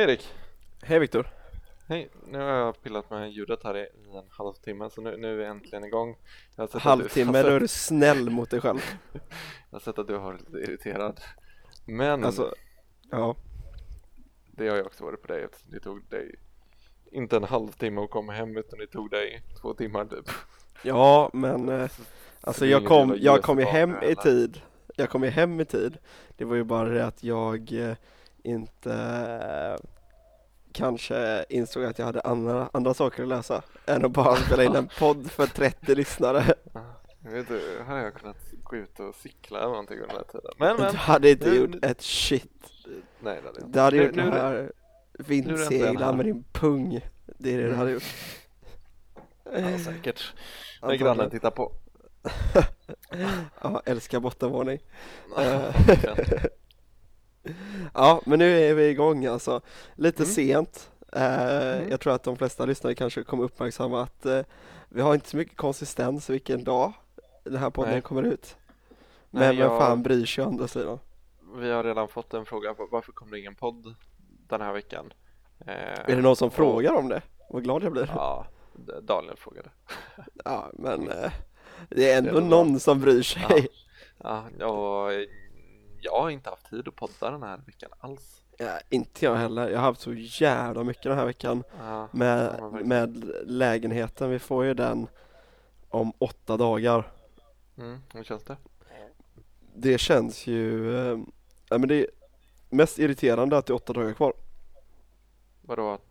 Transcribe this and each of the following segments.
Hej Erik! Hej Viktor! Hej! Nu har jag pillat med ljudet här i, en halvtimme så nu, nu är vi äntligen igång. Halvtimme, då är du snäll mot dig själv. jag har sett att du har varit lite irriterad. Men Alltså, ja. det har jag också varit på dig eftersom det tog dig inte en halvtimme att komma hem utan det tog dig två timmar typ. Ja, men eh, alltså jag kom, jag kom ju hem i tid. Jag kom ju hem i tid. Det var ju bara det att jag eh, inte eh, kanske insåg att jag hade andra, andra saker att läsa än att bara spela in en podd för 30 lyssnare. Jag vet inte, här har jag kunnat gå ut och cykla eller någonting under den här tiden. Men Du men, hade inte nu- gjort ett shit. nej det hade jag inte. Du hade Nu- gjort nu- det här nu är det vindsegla med din pung. Det är det du hade gjort. Ja säkert. När grannen tittar på. Ja, älskar bottenvåning. Ja. Ja, men nu är vi igång alltså. Lite Mm. sent. Eh, Mm. Jag tror att de flesta lyssnare kanske kommer uppmärksamma att eh, vi har inte så mycket konsistens vilken dag den här podden Nej. kommer ut. Nej, Men vem jag- fan bryr sig å andra sidan? Vi har redan fått en fråga, varför kom det ingen podd den här veckan? Eh, Är det någon som och- frågar om det? Vad glad jag blir. Ja, Daniel frågade. Ja, men det är ändå Det är någon som bryr sig. Ja, och jag har inte haft tid att podda den här veckan alls. Ja, inte jag heller. Jag har haft så jävla mycket den här veckan Ja, med, med lägenheten. Vi får ju den om åtta dagar. Mm, hur känns det? Det känns ju, ja men det är mest irriterande att det är åtta dagar kvar. Vadå, att,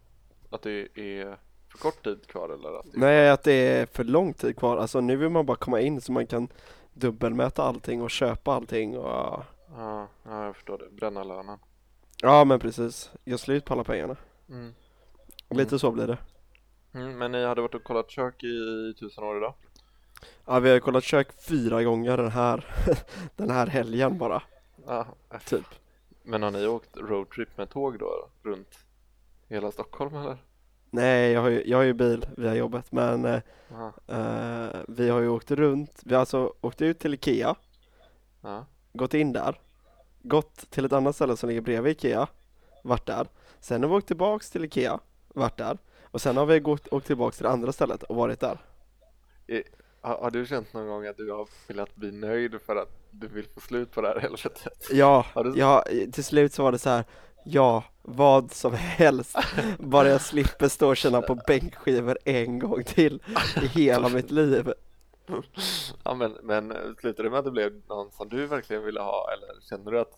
att det är för kort tid kvar eller? Att det... Nej, att det är för lång tid kvar. Alltså nu vill man bara komma in så man kan dubbelmäta allting och köpa allting och Ja, ja, jag förstår det. Bränna lönen. ja men precis, gör slut på alla pengarna. Mm. Lite så blir det. Mm, men ni hade varit och kollat kök i tusen år idag? Ja, vi har kollat kök fyra gånger den här, den här helgen bara, Ja, typ. Men har ni åkt roadtrip med tåg då? Runt hela Stockholm eller? Nej, jag har ju, jag har ju bil via jobbet men eh, eh, vi har ju åkt runt. Vi har alltså åkt ut till Ikea, ja. Gått in där, gått till ett annat ställe som ligger bredvid Ikea, varit där. Sen har vi åkt tillbaks till Ikea, varit där. Och sen har vi gått, åkt tillbaks till det andra stället och varit där. Har, har du känt någon gång att du har velat bli nöjd för att du vill få slut på det här helvetet? Ja, du- ja, till slut så var det så här. Ja, vad som helst. Bara jag slipper stå och känna på bänkskivor en gång till i hela mitt liv. Ja men, men slutade det med att det blev någon som du verkligen ville ha eller känner du att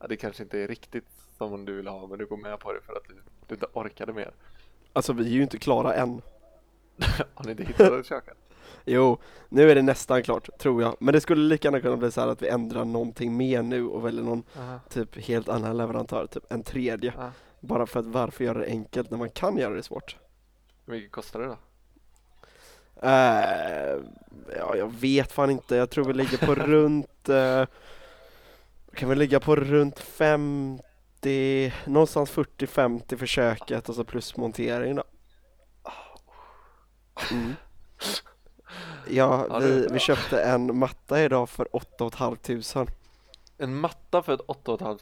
ja, det kanske inte är riktigt som du vill ha men du går med på det för att du, du inte orkade mer? Alltså vi är ju inte klara än. Har ni inte hittat ett kök än? Jo, nu är det nästan klart, tror jag. Men det skulle lika gärna kunna bli så här att vi ändrar någonting mer nu och väljer någon Aha, typ helt annan leverantör, typ en tredje. ja. Bara för att varför göra det enkelt när man kan göra det svårt? Hur mycket kostar det då? Eh, ja, jag vet fan inte. Jag tror vi ligger på runt, eh, kan vi ligga på runt 50, någonstans 40-50 för köket och så plus montering då. Mm. Ja, vi, vi köpte en matta idag för 8 500. En matta för ett 8 500?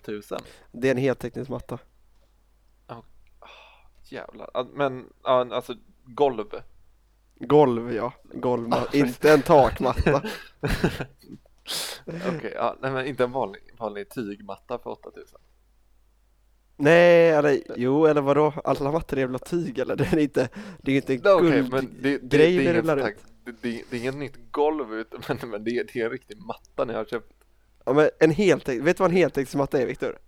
Det är en heltäckningsmatta. Jävlar. Ja, Men alltså golv. Golv ja, golvmatta, inte en takmatta. Okej, ja, nej men inte en vanlig, vanlig tygmatta för 8000. Nej, eller jo, eller vadå? Alla mattor är väl av tyg eller? Det är inte, det är inte en men det, det, det, rullar ut. det, det, det är inget nytt golv ut, men, men det, är- det är en riktig matta ni har köpt. Ja men en heltäck, vet du vad en heltäckningsmatta är Viktor?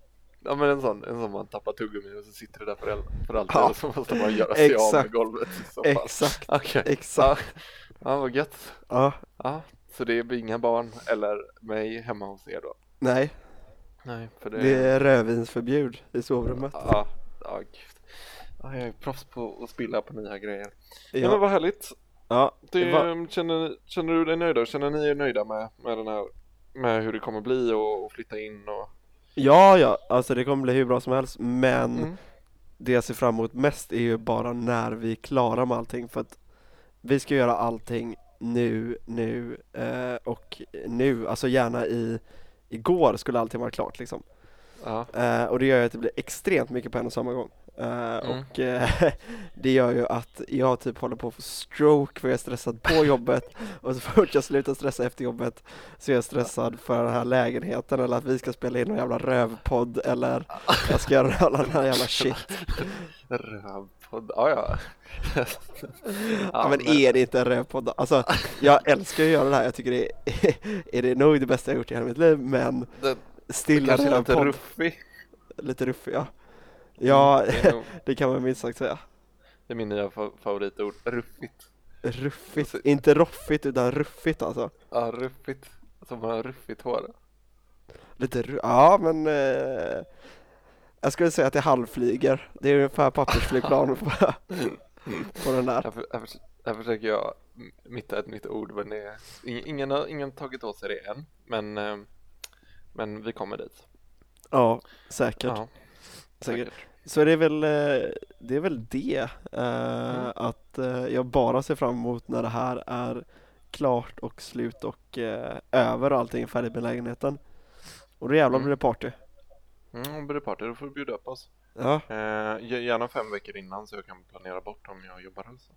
Ja men en sån, en sån man tappar tuggummi och så sitter det där för, el- för alltid Ja, och så måste man göra sig av med golvet. Exakt, Okej, exakt. ja, ja vad gött. Ja, Ja, så det blir inga barn eller mig hemma hos er då? nej, Nej, för det, det är rödvinsförbjud i sovrummet. Ja, ja gud. Ja, jag är proffs på att spilla på nya grejer. Ja, men vad härligt. ja, Det, Va- känner, känner du dig nöjd då? Känner ni er nöjda med, med den här med hur det kommer bli och, och flytta in och ja, ja, alltså det kommer bli hur bra som helst men mm. det jag ser fram emot mest är ju bara när vi är klara med allting för att vi ska göra allting nu, nu eh, och nu, alltså gärna i igår skulle allting vara klart liksom. Ja. Eh, och det gör ju att det blir extremt mycket på en och samma gång. Eh, Mm. Och eh, det gör ju att jag typ håller på att få stroke för jag är stressad på jobbet och så fort jag slutar stressa efter jobbet så är jag stressad för den här lägenheten eller att vi ska spela in någon jävla rövpodd eller jag ska göra alla den här jävla shit. Rövpodd, ja ja. Ja, men är det inte en rövpodd? Alltså jag älskar att göra det här, jag tycker det är, är det nog det bästa jag gjort i hela mitt liv men Det, stilla kanske en lite podd. ruffig. Lite ruffig ja. Ja, Det nog, det kan man minst sagt säga. det är min nya fa- favoritord, ruffigt. Ruffigt, inte roffigt utan ruffigt alltså. Ja, ruffigt. Som man har ruffigt hår. Lite ru- ja men eh, jag skulle säga att det halvflyger. Det är ungefär pappersflygplan på, på den där. Här, för, här, förs- här försöker jag mitta ett nytt ord men det är, ing- ingen har ingen tagit åt sig det än. Men, eh, men vi kommer dit. Ja, säkert. Ja, säkert. Så det är väl eh, det, är väl det eh, Mm. att eh, jag bara ser fram emot när det här är klart och slut och eh, över och allting är färdigt med lägenheten. Och då jävlar Mm. blir det party. Mm, blir det party då får du bjuda upp oss. Ja, Eh, gärna fem veckor innan så jag kan planera bort om jag jobbar alltså.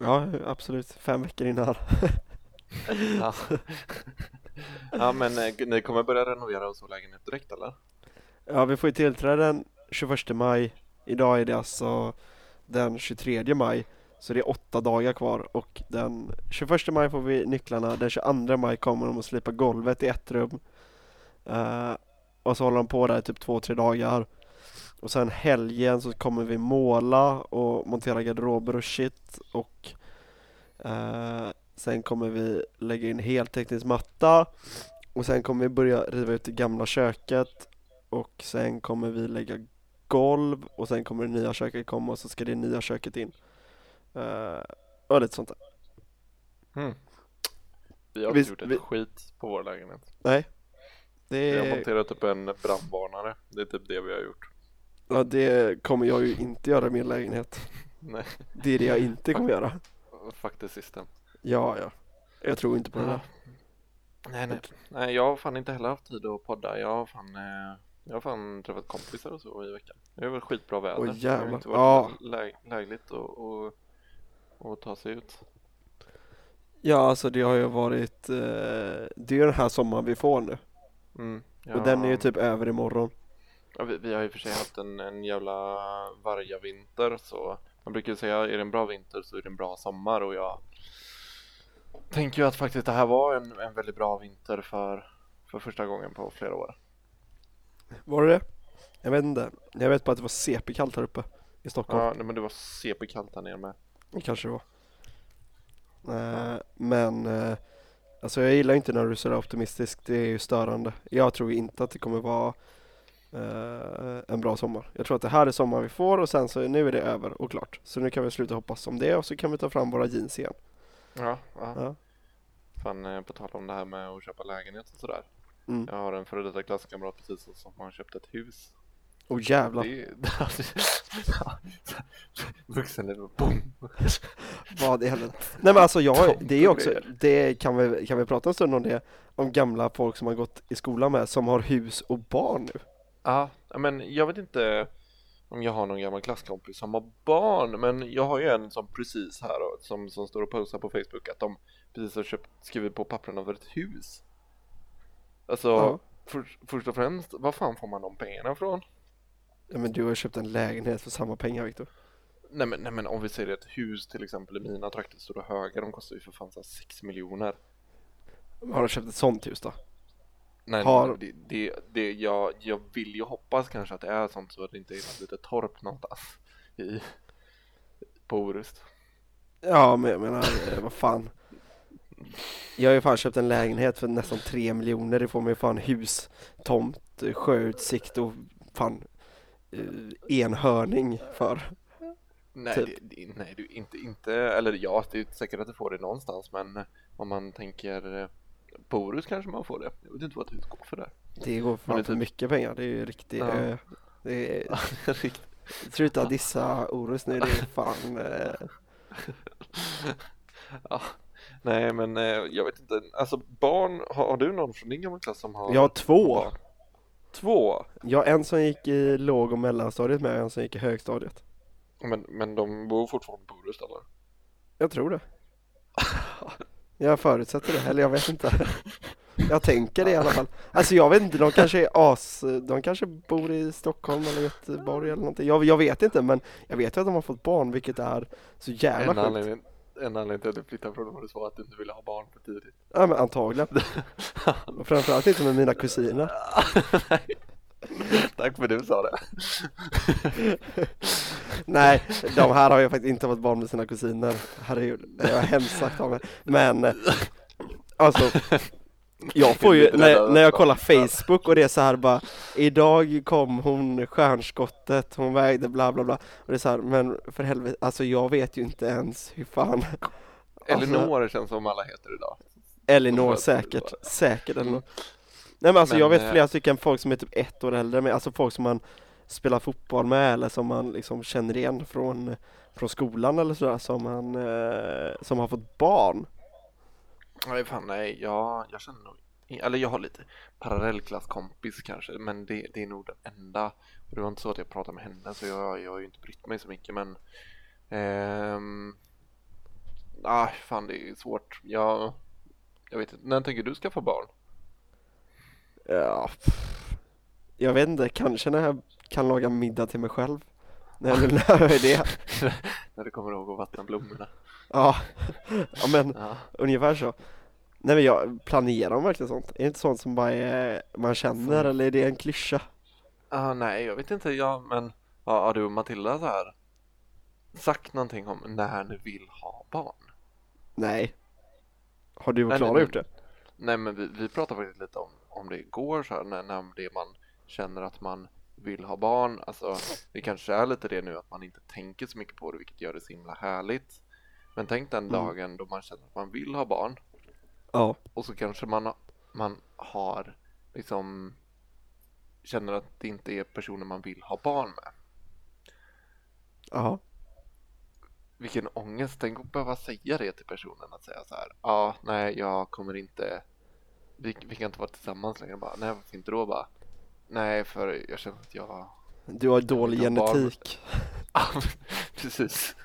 ja absolut. Fem veckor innan. Ja, ja men eh, ni kommer börja renovera och så lägenhet direkt eller? Ja, vi får ju tillträde den 21 maj. Idag är det alltså den 23 maj. Så det är åtta dagar kvar och den 21 maj får vi nycklarna. Den 22 maj kommer de att slipa golvet i ett rum. Uh, och så håller de på där i typ två, tre dagar. Och sen helgen så kommer vi måla och montera garderober och shit. Och uh, sen kommer vi lägga in heltäckningsmatta. Och sen kommer vi börja riva ut det gamla köket och sen kommer vi lägga golv och sen kommer det nya köket komma och så ska det nya köket in. Uh, och lite sånt där. Mm. Vi har Vi- inte gjort ett vi- skit på vår lägenhet. Nej. Det, Vi har monterat upp en brandvarnare. Det är typ det vi har gjort. ja, det kommer jag ju inte göra i min lägenhet. Nej, Det är det jag inte kommer göra. faktiskt system. Ja, ja. Jag tror inte på det där. Nej, nej. nej, jag har fan inte heller haft tid att podda. Jag har fan, eh, jag har fan träffat kompisar och så i veckan. Det har varit skitbra väder. Åh, Det har inte varit Ja. lä- lägligt och, och, och ta sig ut. Ja, alltså det har ju varit, eh, det är ju den här sommaren vi får nu. Mm, Och den är ju typ över imorgon. Ja, vi, vi har ju för sig haft en, en jävla vargavinter så man brukar ju säga är det en bra vinter så är det en bra sommar och jag tänker ju att faktiskt det här var en, en väldigt bra vinter för, för första gången på flera år. Var det det? Jag vet inte. Jag vet bara att det var CP-kallt här uppe i Stockholm. Ja, nej, men det var CP-kallt här nere med. Det kanske det var. Eh, men eh, alltså jag gillar inte när du är sådär optimistisk. Det är ju störande. Jag tror inte att det kommer vara eh, en bra sommar. Jag tror att det här är sommar vi får och sen så nu är det över och klart. Så nu kan vi sluta hoppas om det och så kan vi ta fram våra jeans igen. Ja, ja. Ja. Fan, eh, på tal om det här med att köpa lägenhet och sådär. Mm. Jag har en före detta klasskamrat precis som har köpt ett hus. Och jävlar, Det är... Vuxenlivet, boom! vad i helvete. Nej men alltså jag, De det är också, det kan vi, kan vi prata en stund om det? Om gamla folk som har gått i skolan med, som har hus och barn nu. Ja, men jag vet inte om jag har någon gammal klasskompis som har barn, men jag har ju en som precis här då, som, som står och postar på Facebook att de precis har köpt, skrivit på papperna för ett hus. Alltså, Ja. för, först och främst, var fan får man de pengarna ifrån? Ja, men du har köpt en lägenhet för samma pengar Viktor. Nej men, nej men om vi säger ett hus till exempel i mina trakter, Stora Höga, de kostar ju för fan så här 6 miljoner. Har du köpt ett sånt hus då? Nej, Har- nej det, det, det, jag, jag vill ju hoppas kanske att det är sånt så att det inte är ett litet torp någonstans i, på Orust. Ja men jag menar, eh, vad fan. Jag har ju fan köpt en lägenhet för nästan tre miljoner. Det får ju fan hus, tomt, eh, sjöutsikt och fan eh, enhörning för. Nej, Typ. det, det, nej du, inte, inte, eller ja, det är säkert att du får det någonstans men om man tänker eh, på Orust kanske man får det. Jag vet inte vad ett hus går för där. Det går fan det för typ- mycket pengar. Det är ju riktigt. Ja. Eh, det är, sluta dissa Orust nu. Det är fan. Eh. Nej men eh, jag vet inte, alltså barn, har, har du någon från din gamla klass som har jag har två. barn? Två? Ja, en som gick i låg och mellanstadiet med och en som gick i högstadiet. Men, men de bor fortfarande på Orust eller? Jag tror det. Jag förutsätter det, eller jag vet inte. Jag tänker det i alla fall. Alltså jag vet inte, de kanske är as, de kanske bor i Stockholm eller Göteborg eller någonting. Jag, jag vet inte, men jag vet ju att de har fått barn, vilket är så jävla sjukt. En anledning till att du flyttade från Orust var att du inte ville ha barn för tidigt. Ja men antagligen. Och framförallt inte med mina kusiner. Tack för att du sa det. Nej, de här har ju faktiskt inte fått barn med sina kusiner. Herregud, det var hemskt sagt av mig. Men, alltså, jag får ju, när, när jag kollar Facebook och det är så här bara Idag kom hon stjärnskottet, hon vägde bla bla bla. Och det är så här, men för helvete, alltså jag vet ju inte ens hur fan Elinor känns som alla heter idag. Elinor säkert, säkert Elinor. Nej men alltså Men, jag vet eh, flera stycken folk som är typ ett år äldre men alltså folk som man spelar fotboll med eller som man liksom känner igen från, från skolan eller sådär som man, eh, som har fått barn Nej fan nej, jag, jag känner nog eller jag har lite parallellklasskompis kanske, men det, det är nog den enda. Och det var inte så att jag pratade med henne, så jag, jag har ju inte brytt mig så mycket, men ehm, ah, fan det är svårt. Jag, jag vet inte, när tänker du skaffa barn? Ja, pff. jag vet inte, kanske när jag kan laga middag till mig själv När jag när jag är det när du kommer ihåg att vattna blommorna? Ja, ja men Ja. ungefär så Nej men jag planerar verkligen sånt? Är det inte sånt som bara är, man känner Mm. eller är det en klyscha? Ah, nej, jag vet inte, ja, men ja, har du och Matilda så här sagt någonting om när ni vill ha barn? Nej Har du och Klara gjort det? Nej men vi, vi pratade faktiskt lite om, om det igår så här, när, när det man känner att man vill ha barn, alltså det kanske är lite det nu att man inte tänker så mycket på det vilket gör det så himla härligt. Men tänk den Mm. dagen då man känner att man vill ha barn. Ja, och så kanske man, man har liksom känner att det inte är personer man vill ha barn med. ja, Vilken ångest, tänk att behöva säga det till personen. Att säga så här, ja, ah, nej, jag kommer inte, vi, vi kan inte vara tillsammans längre, bara, nej, varför inte då, bara, nej, för jag känner att jag, du har dålig genetik. Ja, precis,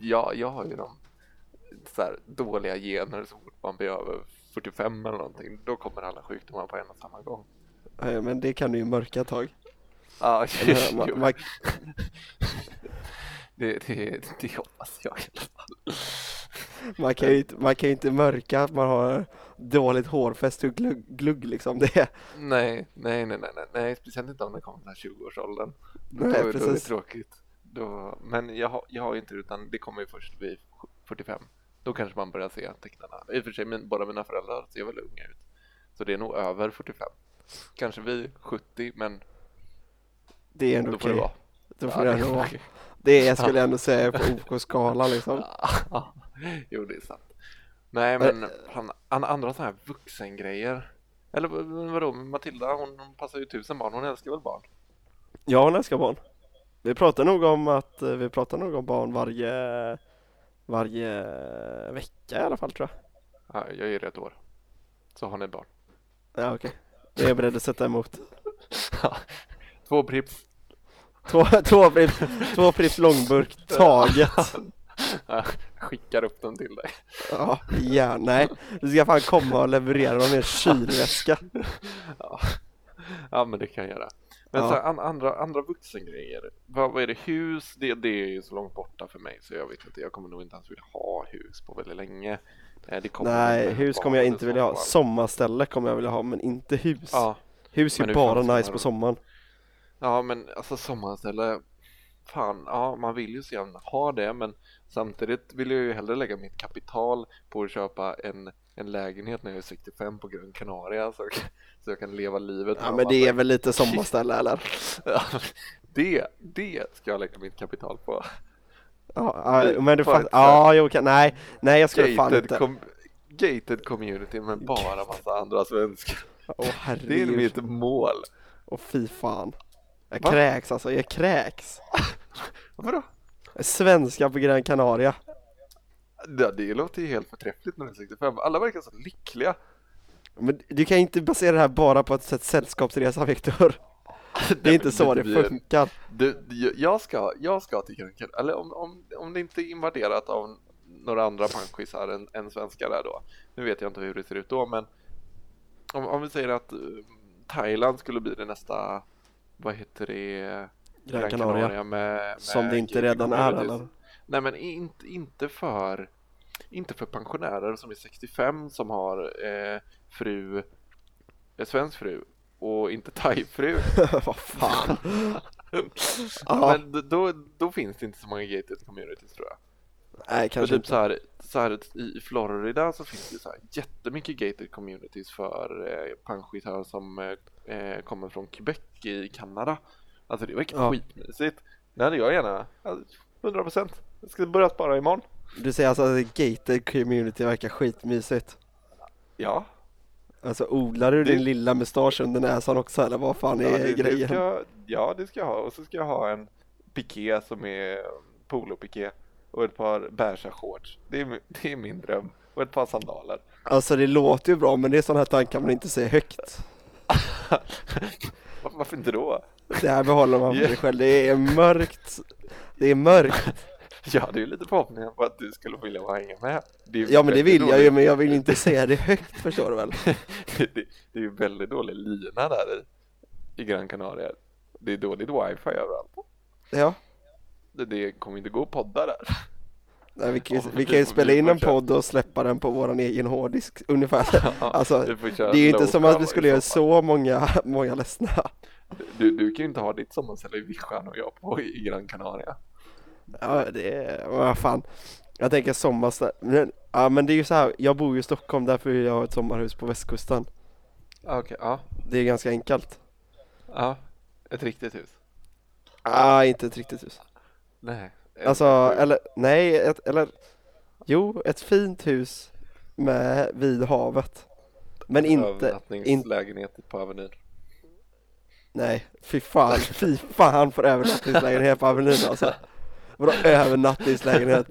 jag, jag har ju de så här, dåliga gener så fort man blir över 45 eller någonting, då kommer alla sjukdomar på en och samma gång. Nej, Men det kan du ju mörka ett tag Ja, Eller, man, man, det, det, det hoppas jag i alla fall. man, kan ju inte, man kan ju inte mörka att man har dåligt hårfäste och glugg, glugg liksom det Nej, nej, nej, nej, nej, nej, speciellt inte om det kommer här 20-årsåldern. Då, Nej, då är det tråkigt. Då, men jag har, jag har inte utan det kommer ju först vid 45. Då kanske man börjar se tecknarna. I och för sig, min, båda mina föräldrar ser väldigt unga ut. Så det är nog över 45. Kanske vid 70, men Det är ändå då får okej vara. Då får det vara. Det är, skulle jag ändå säga på OK-skalan liksom jo, det är sant. Nej, men han, han, andra sådana här vuxengrejer. Eller vadå, Matilda hon, hon passar ju tusen barn, hon älskar väl barn? Ja, hon älskar barn Vi pratar nog om att, eh, vi pratar nog om barn varje Varje vecka i alla fall tror jag Ja, jag är rätt år. Så har ni barn. Ja okej, det är jag beredd att sätta emot Två Pripps. Två, två, Pripps, två Pripps långburk taget Jag skickar upp dem till dig. Ja, gärna, nej Du ska fan komma och leverera dem i en kylväska Ja, ja men det kan jag göra. Men Ja. så här, an, andra, andra vuxengrejer. Vad, vad är det? Hus? Det, det är ju så långt borta för mig så jag vet inte. Jag kommer nog inte ens vilja ha hus på väldigt länge. Eh, Nej, hus kommer jag inte vilja ha, sommarställe kommer jag vilja ha men inte hus Ja, Hus är ju bara nice man- på sommaren ja, men alltså sommarställe. Fan, ja, man vill ju så gärna ha det, men samtidigt vill jag ju hellre lägga mitt kapital på att köpa en, en lägenhet när jag är 65 på Gran Canaria så, så jag kan leva livet. Ja men det är väl lite sommarställe eller? Ja, det, det ska jag lägga mitt kapital på. Ja, ja men du fattar, ja jo kan, nej, nej jag skulle fan inte com gated community med bara massa andra svenskar. Åh Det är mitt mål. åh fy fan Jag Va? kräks alltså, jag kräks Vadå? Svenska på Gran Canaria Det, det låter ju helt förträffligt när du är 65. Alla verkar så lyckliga. Men du kan inte basera det här bara på ett sätt sällskapsresa Viktor. Det är inte så det blir- funkar. Det, det- jag ska, jag ska till Canaria, eller om, om, om det inte är invaderat av några andra panschisar än, än svenskar där då. Nu vet jag inte hur det ser ut då, men om, om vi säger att eh, Thailand skulle bli det nästa, vad heter det, Gran Canaria. med, med Som det inte redan är eller? Nej men inte, inte för inte för pensionärer som är 65 som har eh, fru, eh, svensk fru och inte thai-fru. Vad fan. Men då, då finns det inte så många gated communities tror jag. Nej kanske typ inte. så här, så här i Florida så finns det så här jättemycket gated communities för eh, panschisar som eh, eh, kommer från Quebec i Kanada. Alltså det verkar Ja. skitmysigt. Det hade jag gärna, alltså, 100%. Jag ska börja spara imorgon. Du säger alltså att gated community verkar skitmysigt. Ja, Alltså odlar du Det- din lilla mustasch under näsan också eller vad fan är ja, det, det grejen? ska, jag- ja det ska jag ha och så ska jag ha en piké som är polopiké och ett par beiga shorts. Det är, det är min dröm. Och ett par sandaler. Alltså det låter ju bra men det är sådana här tankar man inte säger högt. Var- Varför inte då? Det här behåller man för sig själv. Det är mörkt. Det är mörkt. Jag hade ju lite förhoppningar på att du skulle vilja vara hänga med. Ja men det vill jag ju men jag vill inte säga det högt förstår du väl? det, det är ju väldigt dålig lina där i, i Gran Canaria. Det är dåligt wifi överallt. Ja. Det, det kommer inte gå att podda där. Nej, vi kan, ju, vi kan ju spela in en podd och släppa den på våran egen hårddisk ungefär. Alltså det är ju inte som att vi skulle göra så många, många ledsna. Du, du kan ju inte ha ditt sommarställe i Vischan och jag på i Gran Canaria. Ja det är, vad fan. Jag tänker sommarställe, men, ja men det är ju så här, jag bor ju i Stockholm därför jag ha ett sommarhus på västkusten. Ah, Okej, ja. Det är ganska enkelt. Ja, ett riktigt hus. Ah, inte ett riktigt hus. Nej. Alltså, eller nej, ett, eller jo, ett fint hus med vid havet. Men inte, Övernattningslägenhet på Avenyn. nej, fy fan, fy fan för övernattningslägenhet på Avenyn alltså. Vadå övernattningslägenhet?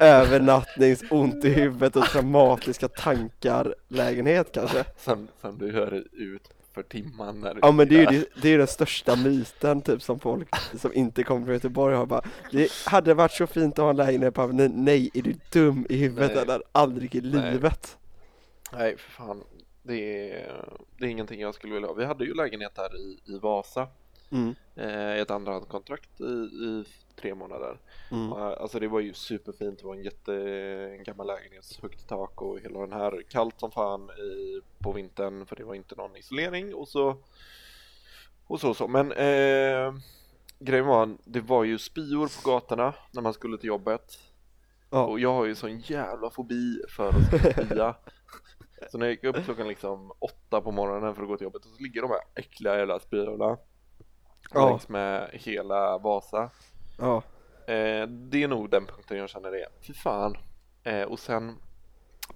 Övernattnings, ont i huvudet och traumatiska tankar lägenhet kanske? Som, som du hör ut för timman när du Ja men det är ju det, är den största myten typ som folk som inte kommer från Göteborg har bara Det hade varit så fint att ha en lägenhet på Avenyn, nej är du dum i huvudet Nej. eller? Aldrig i Nej. livet Nej, för fan. Det är, det är ingenting jag skulle vilja ha. Vi hade ju lägenhet här i, i Vasa. Mm. Eh, ett andrahandskontrakt i, i tre månader. Mm. Eh, Alltså det var ju superfint. Det var en jätte en gammal lägenhet, högt tak och hela den här. Kallt som fan i, på vintern för det var inte någon isolering och så och så så. Men eh, grejen var, det var ju spior på gatorna när man skulle till jobbet. Ja. Och jag har ju sån jävla fobi för att spia. så när jag gick upp klockan liksom åtta på morgonen för att gå till jobbet och så ligger de här äckliga jävla spyorna Ja. längs med hela Vasa. Ja, Eh, det är nog den punkten jag känner det. Fy fan. Eh, och sen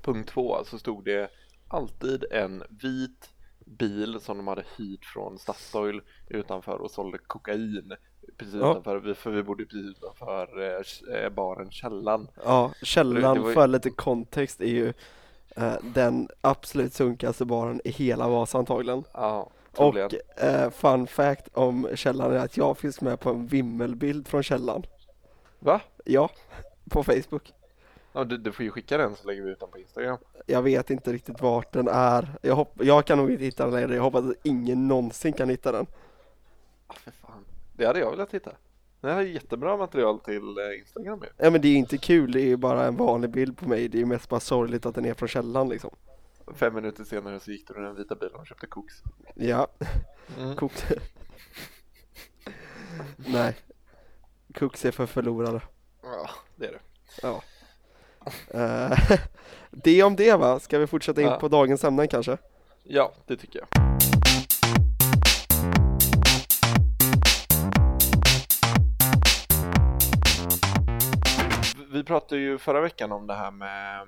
punkt två så stod det alltid en vit bil som de hade hyrt från Statoil utanför och sålde kokain precis Ja. utanför, för vi bodde precis utanför eh, eh, baren Källan. ja källan ju- för lite kontext är ju eh, den absolut sunkigaste baren i hela Vasa antagligen Ja, Och eh, fun fact om källan är att jag finns med på en vimmelbild från källan Va? Ja, på Facebook Ja, du, du får ju skicka den så lägger vi ut den på Instagram. Jag vet inte riktigt vart den är Jag, hopp- jag kan nog inte hitta den längre, jag hoppas att ingen någonsin kan hitta den Ah, för fan. Det hade jag velat hitta. Det här är jättebra material till eh, Instagram ju. Ja men det är inte kul, det är ju bara en vanlig bild på mig Det är ju mest bara sorgligt att den är från källan liksom Fem minuter senare så gick du i den vita bilen och köpte koks. Ja, Mm. kokt Nej Koks är för förlorade Ja, det är det. Ja Eh, Det om det va, ska vi fortsätta in Ja. på dagens ämnen kanske? Ja, det tycker jag. Vi pratade ju förra veckan om det här med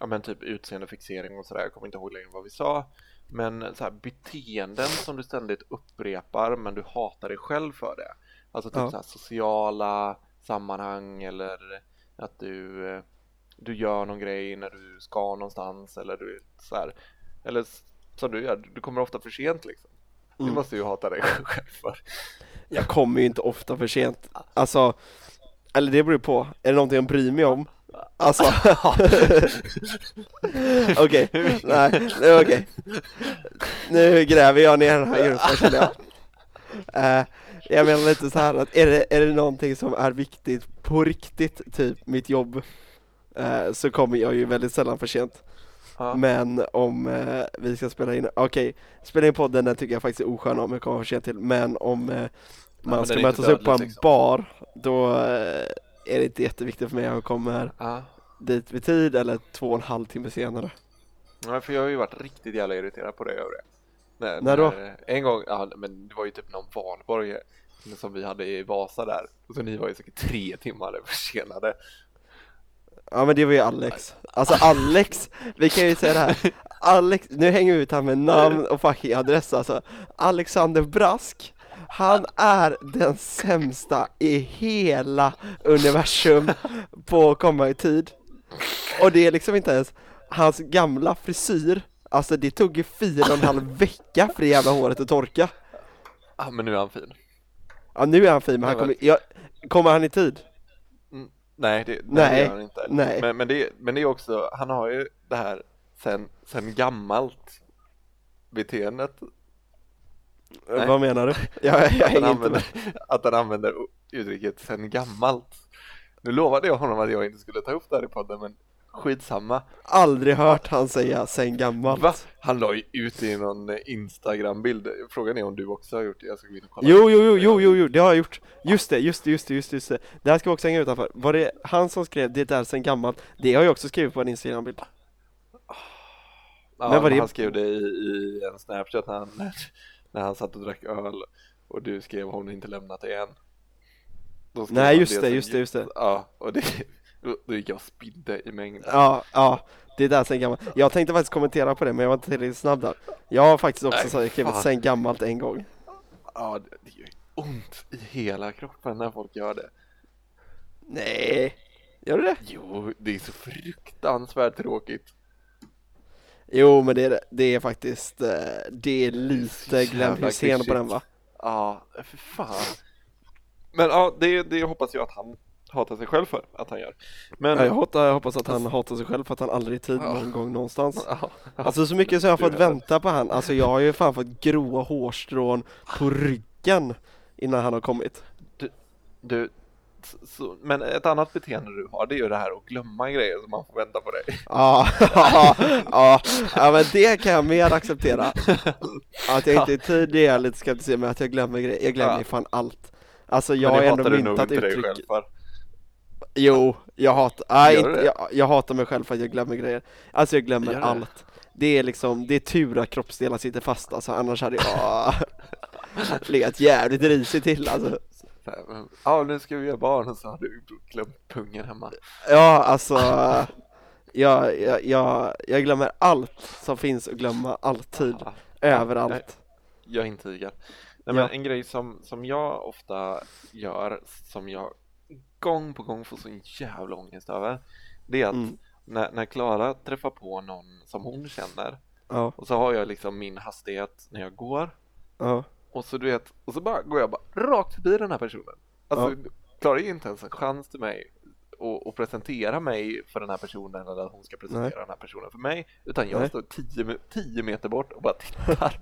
ja, men typ utseendefixering och sådär. Jag kommer inte ihåg längre vad vi sa. Men så här, beteenden som du ständigt upprepar men du hatar dig själv för det. Alltså typ Ja. så här, sociala sammanhang eller att du, du gör någon grej när du ska någonstans eller du så här. Eller som du gör, du kommer ofta för sent liksom. Mm. måste ju hata dig själv för. Jag kommer ju inte ofta för sent. Alltså, eller det beror på. Är det någonting jag bryr mig om? Alltså, okej, nej, okej. Nu gräver jag ner den här gruppen känner jag. Eh, jag menar lite så här att är det, är det någonting som är viktigt på riktigt, typ mitt jobb, eh, så kommer jag ju väldigt sällan för sent. Ja. Men om eh, vi ska spela in, okej, spela in podden den tycker jag faktiskt är oskön om jag kommer för sent till, men om man ska mötas upp på en liksom. bar, då eh, är det inte jätteviktigt för mig att jag kommer Ja. dit vid tid eller två och en halv timme senare. Ja, för jag har ju varit riktigt jävla irriterad på det över det. När, När då? En gång, ja men det var ju typ någon valborg som vi hade i Vasa där. Och så ni var ju säkert tre timmar försenade. Ja men det var ju Alex. Alltså Alex, vi kan ju säga det här. Alex, nu hänger vi ut han med namn och fucking adress alltså. Alexander Brask, han är den sämsta i hela universum på att komma i tid. Och det är liksom inte ens hans gamla frisyr, alltså det tog ju fyra och en halv vecka för det jävla håret att torka. Ja men nu är han fin. Ja nu är han fin men han kommer, ja, kommer han i tid? Nej det, nej, Nej, det gör han inte. nej. Men, men, det, men det är också, han har ju det här sen, sen gammalt beteendet. Nej. Vad menar du? Jag, jag Att han, använder, att han använder uttrycket sen gammalt. Nu lovade jag honom att jag inte skulle ta upp det här i podden men skitsamma. Aldrig hört han säga sen gammalt. Va? Han la ju ut i någon eh, Instagram-bild. Frågan är om du också har gjort det. Jag ska gå in och kolla. Jo, jo, jo, jo, jo, jo, det har jag gjort. Just det, just det, just det, just det, just det. Det här ska vi också hänga utanför. Var det han som skrev det där sen gammalt? Det har jag också skrivit på en Instagram-bild. Ja, Men var det- Han skrev det i, i en Snapchat han, när han satt och drack öl och du skrev hon har inte lämnat det än. Nej, just det, just det, just det. Ja, och det, då- gick jag och spydde i mängd. Ja, ja, det där sen gammalt. Jag tänkte faktiskt kommentera på det, men jag var inte tillräckligt snabb där. Jag har faktiskt också Nej, skrivit fan. sen gammalt en gång. Ja, det, det gör ont i hela kroppen när folk gör det. Nej, gör du det? Jo, det är så fruktansvärt tråkigt. Jo, men det är, det är faktiskt, eh, det är lite Glenn Hysén på den va? Ja, för fan. Men ja, det, det hoppas jag att han hatar sig själv för att han gör. Men Ja, jag, hatar, jag hoppas att han hatar sig själv för att han aldrig är i tid Ja. någon gång någonstans. Ja, Alltså så mycket som jag har fått vänta på han, alltså jag har ju fan fått gråa hårstrån på ryggen innan han har kommit. du, så, men ett annat beteende du har det är ju det här att glömma grejer som man får vänta på dig. Ja, ja, ja, ja men det kan jag mer acceptera. Att jag inte är i tid det är jag lite skeptisk med att jag glömmer grejer, jag glömmer Ja. fan allt. Alltså Men jag har ändå myntat dig uttryck, själv för. jo, jag hatar, nej, inte, jag, jag hatar mig själv för att jag glömmer grejer. Alltså jag glömmer Gör det? allt. Det är liksom, det är tur att kroppsdelar sitter fast alltså, annars hade jag legat jävligt risigt till alltså. Ja, nu ska vi göra barn och så har du glömt pungen hemma. Ja, alltså jag, jag, jag, jag glömmer allt som finns att glömma alltid, Ja, överallt. Jag intygar. Nej, Ja. men en grej som, som jag ofta gör, som jag gång på gång får så jävla ångest över, det är att Mm. när, när Klara träffar på någon som hon känner Ja, och så har jag liksom min hastighet när jag går och så du vet, och så bara går jag bara rakt förbi den här personen. Alltså, Klara ger inte ens en chans till mig och, och presentera mig för den här personen eller att hon ska presentera Nej. den här personen för mig utan jag Nej. står 10 me- 10 meter bort och bara tittar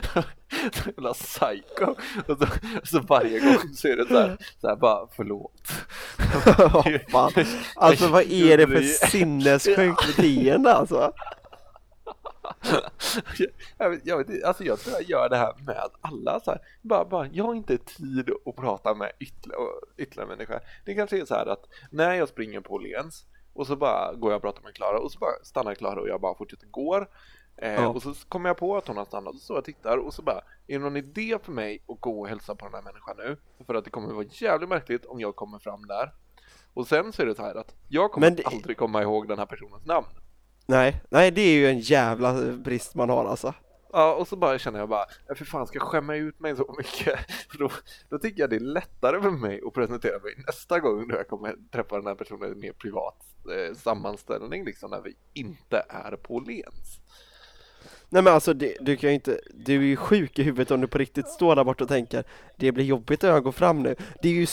så jävla psycho och så, så varje gång så är det så här, så här bara förlåt Vad fan. Alltså vad är det för sinnessjukt beteende alltså? Jag, vet, jag, vet, inte, alltså jag tror jag gör det här med alla så här, bara, bara, jag har inte tid att prata med ytterligare, ytterligare människor. Det kanske är så här att när jag springer på Åhléns och så bara går jag och pratar med Klara och så bara stannar Klara och jag bara fortsätter går. Eh, Ja. och så kommer jag på att hon har stannat och så jag tittar och så bara är det någon idé för mig att gå och hälsa på den här människan nu? För att det kommer vara jävligt märkligt om jag kommer fram där. Och sen så är det så här att jag kommer det- aldrig komma ihåg den här personens namn Nej, nej det är ju en jävla brist man har alltså. Ja, och så bara känner jag bara, "Ja, för fan ska jag skämma ut mig så mycket? För då, då tycker jag det är lättare för mig att presentera mig nästa gång då jag kommer träffa den här personen i en mer privat eh, sammanställning liksom när vi inte är på Lens. Nej men alltså det, du kan ju inte, du är ju sjuk i huvudet om du på riktigt står där borta och tänker Det blir jobbigt att jag går fram nu. Det, är ju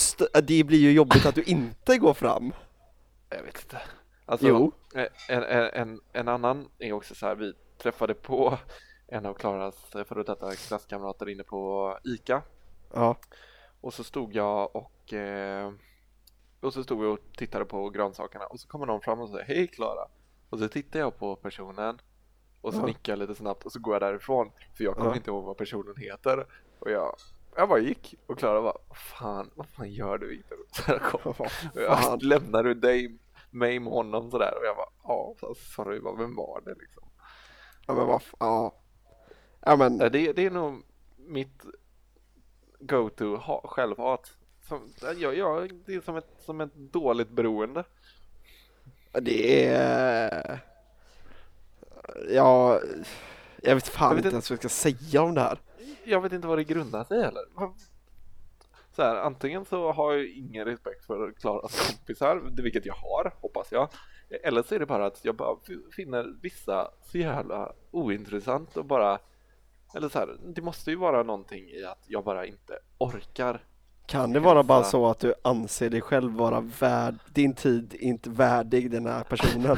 det blir ju jobbigt att du inte går fram. Jag vet inte. Alltså, Jo. En, en, en, en annan är också så här, vi träffade på en av Klaras före detta klasskamrater inne på ICA Ja. och så stod jag och eh, och så stod vi och tittade på grönsakerna och så kommer någon fram och säger hej Klara och så tittar jag på personen och så Ja. nickar jag lite snabbt och så går jag därifrån för jag kommer Ja. inte ihåg vad personen heter och jag jag bara gick och Klara bara fan vad fan gör du Viktor? Så jag kom fan. jag lämnar du dig mig med honom sådär och jag bara ja så sorry vem var det liksom Ja men vad ja. Ja men det, det är nog mitt go-to ha, självhat som, jag, jag, det är som ett, som ett dåligt beroende det är... Ja, jag vet fan Jag vet inte inte- ens vad jag ska säga om det här. jag vet inte vad det grundar sig heller så här, antingen så har jag ingen respekt för Klaras kompisar, vilket jag har, hoppas jag. Eller så är det bara att jag bara finner vissa så jävla ointressant och bara, eller så här, det måste ju vara någonting i att jag bara inte orkar. Kan det vara bara så att du anser dig själv vara värd, din tid inte värdig den här personen?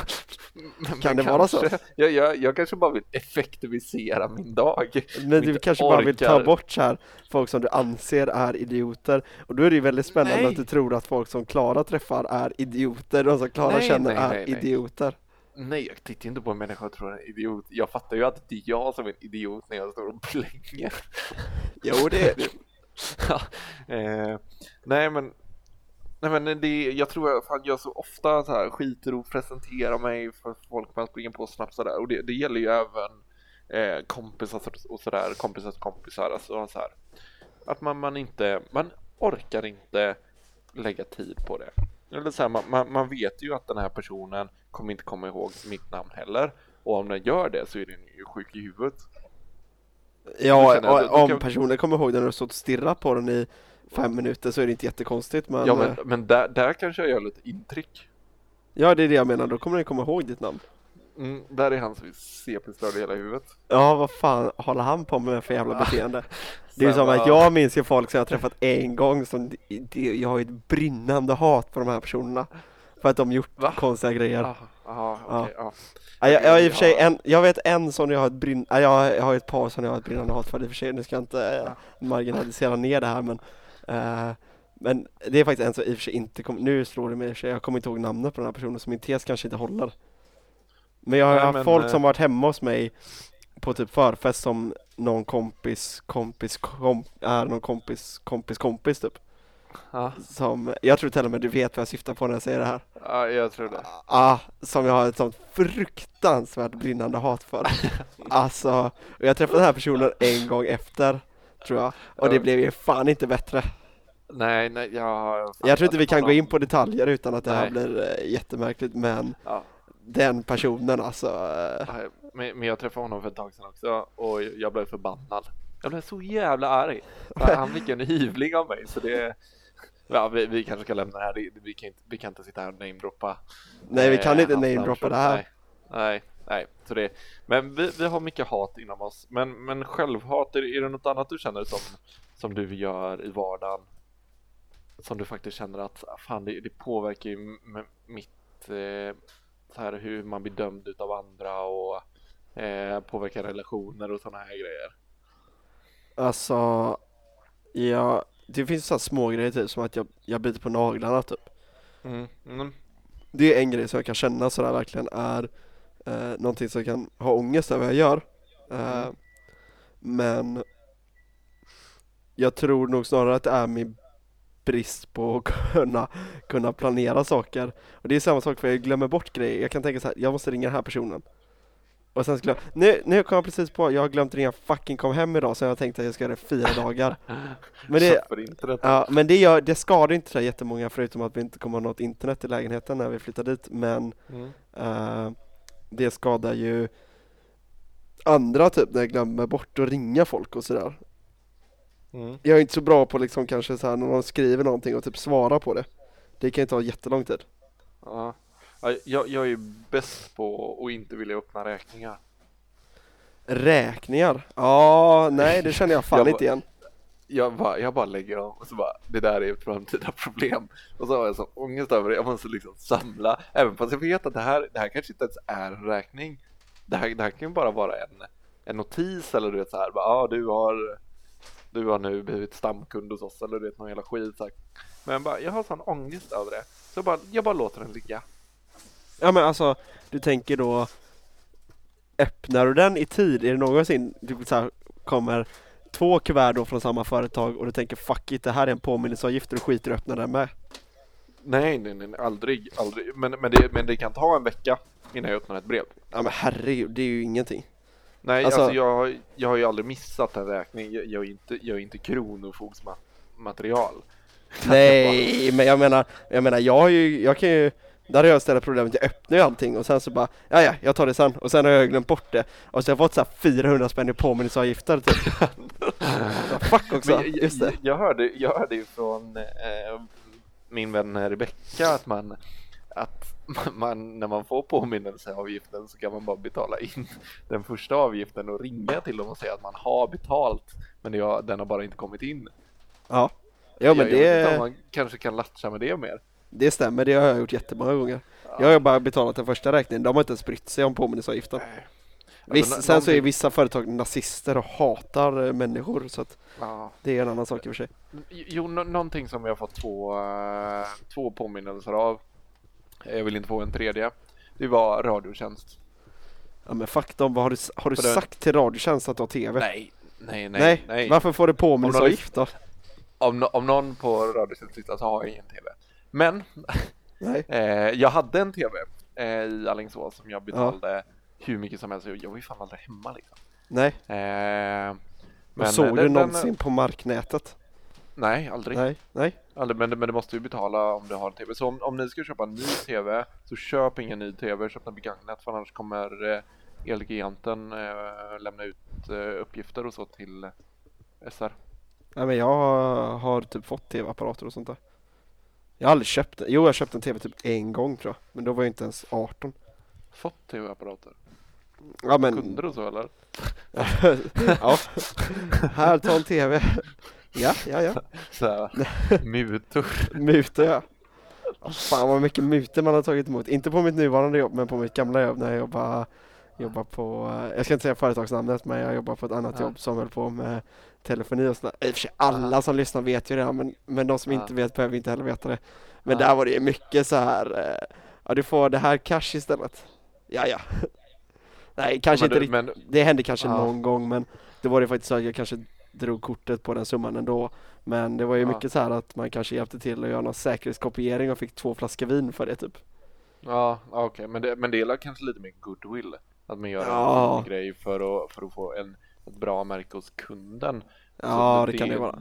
Kan det vara så? kanske- Jag, jag, jag kanske bara vill effektivisera min dag. Men du kanske bara vill ta orkar. bort så här folk som du anser är idioter och då är det ju väldigt spännande Nej. att du tror att folk som Klara träffar är idioter, de som Klara Nej, känner nej, är idioter. Nej, jag tittar inte på en människa och tror en idiot. Jag fattar ju att det är jag som är en idiot när jag står och blänger. Jo det är det. Eh, nej men Nej men det, jag tror jag fan gör så ofta så här skiter och presenterar mig för folk man springer på snabbt sådär och det, det gäller ju även eh, kompisar och- och sådär, kompisars kompisar alltså så här. Att man, man inte, man orkar inte lägga tid på det. Eller så här, man, man, man vet ju att den här personen kommer inte komma ihåg mitt namn heller och om den gör det så är den ju sjuk i huvudet. Ja, jag, och, då om kan- personen kommer ihåg när du har stått och stirrat på den i fem minuter så är det inte jättekonstigt men, Ja eh, men, men där, där kanske jag gör lite intryck. ja det är det jag menar, då kommer den komma ihåg ditt namn. Mm, där är han som är CP-störd i hela huvudet. Ja vad fan håller han på med för jävla beteende? Det är ju som att jag minns ju folk som jag har träffat en gång som, jag har ett brinnande hat på de här personerna För att de gjort Va? konstiga grejer Ah, ah, okej, ja. ja, jag, jag, i och för sig Ja. en, jag vet en som jag har ett brinn, ja, jag, har ett par som jag har ett brinnande hat för i och för sig, nu ska jag inte eh, marginalisera ner det här men eh, Men det är faktiskt en som i och för sig inte kom, nu slår det mig i och för sig, jag kommer inte ihåg namnet på den här personen så min tes kanske inte håller Men jag har Nej, haft folk eh, som varit hemma hos mig på typ förfest som någon kompis, kompis, kom, är någon kompis, kompis, kompis typ Ja, Som, jag tror till och med du vet vad jag syftar på när jag säger det här ja, jag tror det. Ah, som jag har ett sånt fruktansvärt brinnande hat för Alltså, och jag träffade den här personen en gång efter Tror jag, och det Ja. blev ju fan inte bättre Nej, nej, jag... Jag tror inte vi kan gå in på detaljer utan att det här Nej. blir eh, jättemärkligt men Ja, den personen alltså eh, nej, men, men jag träffade honom för ett tag sedan också och jag blev förbannad. Jag blev så jävla arg. Han fick en hyvling av mig så det... Ja, vi, vi kanske ska lämna det här. Vi, kan inte, vi kan inte sitta här och namedroppa. Nej vi kan eh, inte namedroppa det här Nej, nej, nej. Så det, men vi, vi har mycket hat inom oss. Men, men självhat, är, är det något annat du känner som, som du gör i vardagen? Som du faktiskt känner att ah, fan, det, det påverkar ju mitt eh, så här hur man blir dömd utav andra och eh, påverkar relationer och sådana här grejer. Alltså, ja, det finns så här små grejer typ som att jag, jag biter på naglarna typ Mm. Mm. Det är en grej som jag kan känna sådär verkligen är eh, någonting som jag kan ha ångest över jag gör eh, Mm. Men jag tror nog snarare att det är min brist på att kunna, kunna planera saker Och det är samma sak för jag glömmer bort grejer, jag kan tänka så här, jag måste ringa den här personen och sen skulle jag, nu, nu kom jag precis på, jag har glömt ringa fucking kom hem idag så jag tänkte att jag ska göra det fyra dagar Men det. Ja, men det, gör, det skadar inte så jättemånga förutom att vi inte kommer ha något internet i lägenheten när vi flyttar dit men Mm. eh, det skadar ju andra typ när jag glömmer bort att ringa folk och sådär. Mm. Jag är inte så bra på liksom kanske så här när någon skriver någonting och typ svara på det. Det kan ju ta jättelång tid. Ja. Ja, Jag, jag är ju bäst på att inte vilja öppna räkningar. Räkningar? Ja, nej det känner jag fan Jag inte igen. Jag bara, jag bara lägger om och så bara, det där är ett framtida problem. Och så har jag så ångest över det, jag måste liksom samla, även fast jag vet att det här, det här kanske inte ens är en räkning. Det här, det här kan ju bara vara en, en notis eller du vet så här, bara, ah, du har du har nu blivit stamkund hos oss eller du vet någon jävla skit. Så här. Men bara, jag har sån ångest över det. Så jag bara, jag bara låter den ligga. Ja men alltså, du tänker då Öppnar du den i tid? Är det någonsin du så här, kommer två kuvert då från samma företag och du tänker fuck it, det här är en påminnelseavgift och du skiter i att öppna den med? Nej, nej, nej, aldrig, aldrig. Men, men, det, men det kan ta en vecka innan jag öppnar ett brev. Ja men herregud, det är ju ingenting. Nej, Alltså- alltså, jag, har- jag har ju aldrig missat en räkning. Jag, jag är inte, jag är inte kronofogdsmaterial. Nej, men jag menar, jag menar jag har ju, jag kan ju där har jag istället problemet, jag öppnar ju allting och sen så bara, ja ja, jag tar det sen och sen har jag glömt bort det och så har jag fått så här 400 spänn i påminnelseavgifter typ. Så fuck också, jag, just det. jag, jag hörde, jag hörde ju från eh, min vän Rebecka att man att man, när man får påminnelseavgiften så kan man bara betala in den första avgiften och ringa till dem och säga att man har betalt men har, den har bara inte kommit in. Ja, ja men jag, jag det, man kanske kan latcha med det mer. Det stämmer, det har jag gjort jättemånga gånger. Jag har bara betalat den första räkningen, de har inte ens brytt sig om påminnelseavgiften. Nej. Viss, Alltså, sen så är vissa företag nazister och hatar eh, människor så att Ja. det är en annan sak i och för sig. Jo, nå- någonting som jag har fått två, eh, två påminnelser av. Jag vill inte få en tredje. Det var Radiotjänst. Ja men fuck dem, vad har du, har du För det- sagt till Radiotjänst att du har TV? Nej, nej, nej, Nej, nej. varför får du påminnelseavgift då? Om, om någon på Radiotjänst tittar så har jag ingen TV. Men eh, jag hade en TV eh, i Alingsås som jag betalade hur mycket som helst. Jag var ju fan aldrig hemma liksom. Nej, Eh, men såg eh, du den- någonsin på marknätet? Nej, aldrig. Nej, nej. aldrig men, men du måste ju betala om du har en TV. Så om, om ni ska köpa en ny TV så köp ingen ny TV, köp den begagnat för annars kommer eh, Elgiganten eh, lämna ut eh, uppgifter och så till SR. Nej men jag har typ fått tv-apparater och sånt där. Jag har aldrig köpt det. Jo jag köpte en tv typ en gång tror jag. Men då var jag inte ens 18. Fått TV-apparater? Ja men, Kunder och så eller? ja. Här, ta en tv. Ja, ja, ja. Så här, mutor. Mutor ja. Ja, Fan vad mycket mutor man har tagit emot. Inte på mitt nuvarande jobb men på mitt gamla jobb när jag jobbade, jobbar på, eh, jag ska inte säga företagsnamnet men jag jobbar på ett annat Ja. jobb som höll på med telefoni och sådär. I och för sig alla som lyssnar vet ju det men, men de som Ja. inte vet behöver inte heller veta det. Men Ja. där var det ju mycket så här. eh, ja du får det här cash istället. Ja ja. Nej kanske inte du- riktigt, men, det hände kanske någon gång men det var det faktiskt så att jag kanske drog kortet på den summan ändå. Men det var ju mycket så här att man kanske hjälpte till att göra någon säkerhetskopiering och fick två flaskor vin för det typ. ja, okej, men, det, men det är kanske lite mer goodwill. Att man gör Ja. en grej för att, för att få en, ett bra märke hos kunden. Ja Så det kan det vara.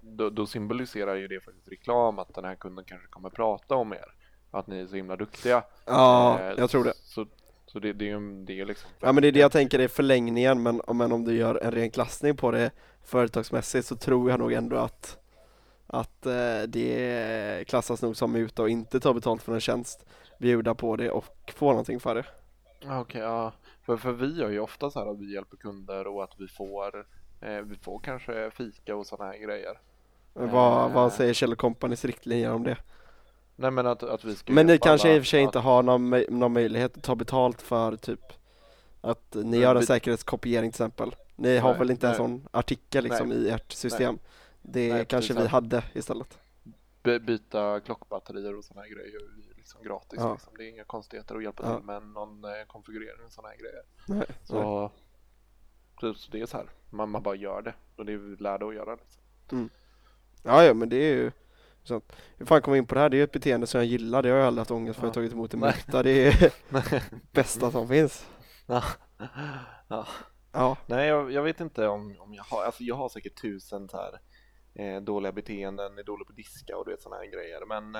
Då, då symboliserar ju det faktiskt reklam att den här kunden kanske kommer prata om er. Att ni är så himla duktiga. Ja, Eh, jag tror det. Så, så det, det är ju det är liksom Ja men det är det jag tänker är förlängningen men, men om du gör en ren klassning på det företagsmässigt så tror jag nog ändå att att eh, det klassas nog som muta och inte ta betalt för en tjänst, bjuda på det och få någonting för det. Ja, Okej, ja. För, för vi gör ju ofta så här att vi hjälper kunder och att vi får eh, vi får kanske fika och sådana här grejer. Men vad, Eh. vad säger Kjell Companys riktlinjer om det? Nej men att, att vi ska Men ni kanske alla i och för sig att- inte har någon, någon möjlighet att ta betalt för typ att ni Men gör en vi- säkerhetskopiering till exempel. Ni har Nej, väl inte en nej. sån artikel liksom i ert system? Det Nej, kanske vi hade istället. by- byta klockbatterier och sådana här grejer liksom gratis. Ja. Liksom. Det är inga konstigheter att hjälpa Ja. till med någon eh, konfigurering och sådana här grejer. Nej, nej. Så, så, så det är så här, man, man bara gör det och det är lärda att göra. Liksom. Ja, ja men det är ju sant. Hur fan kom in på det här? Det är ju ett beteende som jag gillar. Det har jag aldrig haft ångest för. Jag har Ja. tagit emot Nej. muta. Det är bästa som finns. Ja. Ja. Ja, Nej, jag, jag vet inte om, om jag har, alltså jag har säkert tusen så här eh, dåliga beteenden, är dålig på att diska och du vet sådana här grejer. Men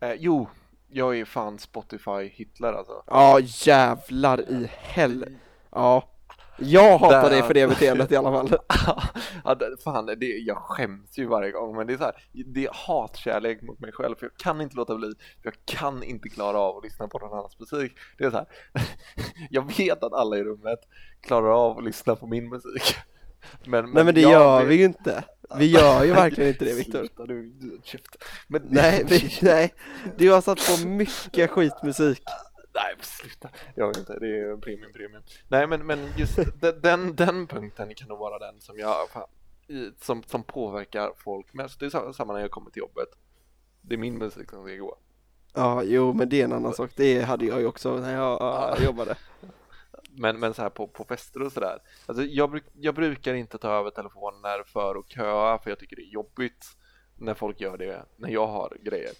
eh, jo, jag är fan Spotify Hitler alltså. ja jävlar i hell. Ja, Jag hatar Där- dig för det beteendet i alla fall. ja, fan, det, jag skäms ju varje gång, men det är så här, det är hatkärlek mot mig själv, för jag kan inte låta bli, för jag kan inte klara av att lyssna på någon annans musik. Det är så här, jag vet att alla i rummet klarar av att lyssna på min musik. Men, Nej men det gör vi ju inte. Vi gör ju verkligen inte det Viktor. Men, Nej, vi, nej. Du har satt på mycket skitmusik. Nej, men sluta. Jag vet inte, det är premium, premium. Nej, men, men just den, den, punkten kan nog vara den som jag, fan, som, som påverkar folk mest. Det är sa- samma när jag kommer till jobbet. Det är min musik som ska gå. Ja, jo men det är en annan sak. Det hade jag ju också när jag Ja. jobbade. Men, men så här på, på fester och sådär. Alltså jag, bruk, jag brukar inte ta över telefoner för att köa, för jag tycker det är jobbigt när folk gör det när jag har grejer.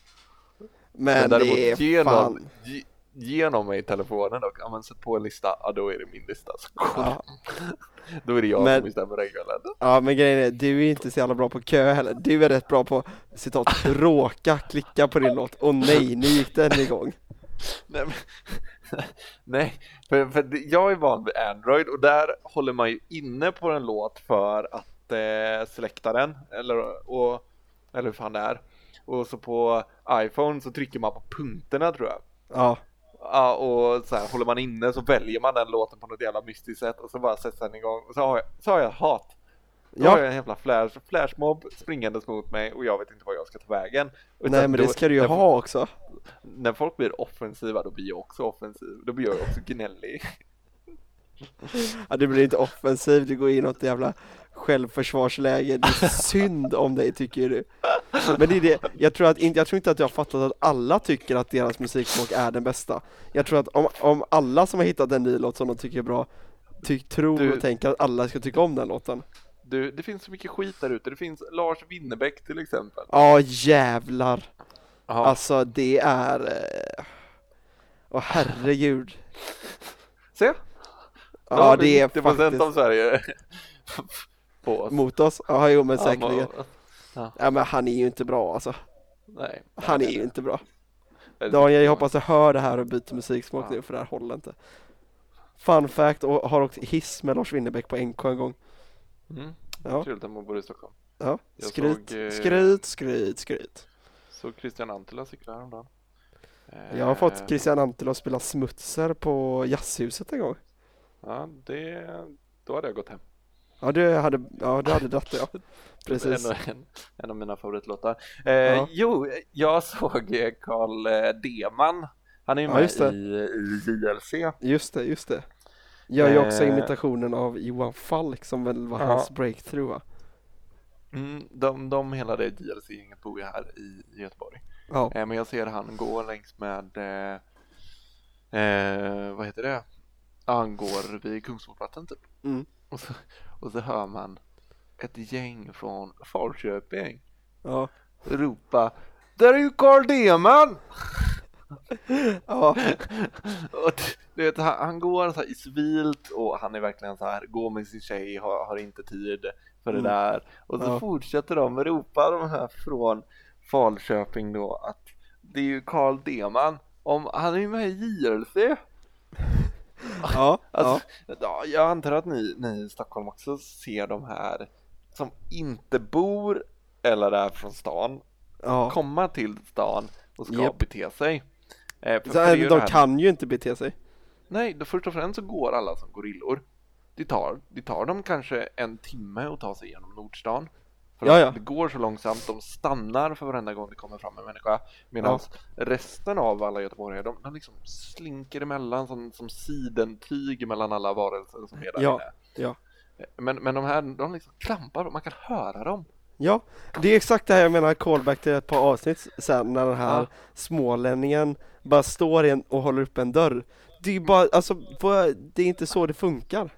Men däremot det är fan. ge, ge någon mig telefonen och ja, men sätt på en lista, ja då är det min lista. Så Ja. Då är det jag Men- som bestämmer den kvällen. Ja men grejen är, du är inte så jävla bra på kö heller. Du är rätt bra på citat råka klicka på din låt. Och nej, nu gick den igång. Nej, men, nej för, för jag är van vid Android och där håller man ju inne på en låt för att eh, selekta den eller, och, eller hur fan det är. Och så på iPhone så trycker man på punkterna tror jag. Ja, Ja, och så här, håller man inne så väljer man den låten på något jävla mystiskt sätt och så bara sätts den igång och så har jag, så har jag hat. Då har ja. jag en jävla flash, flashmob springandes mot mig och jag vet inte var jag ska ta vägen. Utan Nej men det då- ska du ju när- ha också. När folk blir offensiva då blir jag också offensiv, då blir jag också gnällig. Ja, du blir inte offensiv, du går in i något jävla självförsvarsläge. Det är synd om dig tycker du. Men det är det, jag tror, att, jag tror inte att jag har fattat att alla tycker att deras musiksmak är den bästa. Jag tror att om, om alla som har hittat en ny låt som de tycker är bra, ty, tror Du- och tänker att alla ska tycka om den låten. Du, det finns så mycket skit där ute, det finns Lars Winnerbäck till exempel. Ja jävlar, Ja, alltså det är... eh, Åh herregud. se! Ja det är 90% faktiskt av Sverige på oss. mot oss. Ja jo men säkerligen. Ja men han är ju inte bra alltså. Nej. Han är ju inte bra. Daniel, jag hoppas du hör det här och byter musiksmak Ja. nu för det här håller inte. Fun fact, och har åkt hiss med Lars Winnerbäck på NK en gång. Mm. Ja, Trevligt att man bor i Stockholm. ja. Skryt, såg, eh, skryt, skryt, skryt. Så Christian Antila cyklade häromdagen. Jag har fått Eh, Christian Antila att spela smutser på Jazzhuset en gång. Ja, det, då hade jag gått hem. Ja, du hade, ja, du hade dratt ja. Precis. En, en, en av mina favoritlåtar. Eh, Ja. Jo, jag såg eh, Carl eh, Deman. Han är ju Ja, med i, i JLC. Just det, just det. Gör ju också Eh. imitationen av Johan Falk som väl var hans breakthrough va? Mm, de, de hela det JLC-gänget bor ju här i Göteborg. Ja, Eh, men jag ser han gå längs med, eh, eh, vad heter det? Ja, Han går vid Kungsportplatsen typ. Mm. Och, så, och så hör man ett gäng från Falköping ja, ropa Där är ju Carl Deman! Ja, och du vet, han, han går så här i civilt och han är verkligen så här, går med sin tjej, har, har inte tid för Mm. det där. Och så Ja. fortsätter de ropa de här från Falköping då att det är ju Carl Deman, om, han är ju med i JLC. ja, Alltså, ja. jag antar att ni, ni i Stockholm också ser de här som inte bor eller är från stan ja. komma till stan och ska Japp. bete sig. Eh, för- Så, för det är ju det de här- kan ju inte bete sig. Nej, då först och främst så går alla som gorillor. Det tar, det tar dem kanske en timme att ta sig igenom Nordstan. För Ja, ja. det går så långsamt, de stannar för varenda gång det kommer fram en människa. Medan resten av alla göteborgare, de, de liksom slinker emellan som, som sidentyg mellan alla varelser som är där Ja, inne. ja. Men, men de här, de liksom klampar, man kan höra dem. Ja, det är exakt det här jag menar, callback till ett par avsnitt sen när den här Ja. smålänningen bara står en och håller upp en dörr. Det är ju bara, alltså, det är inte så det funkar.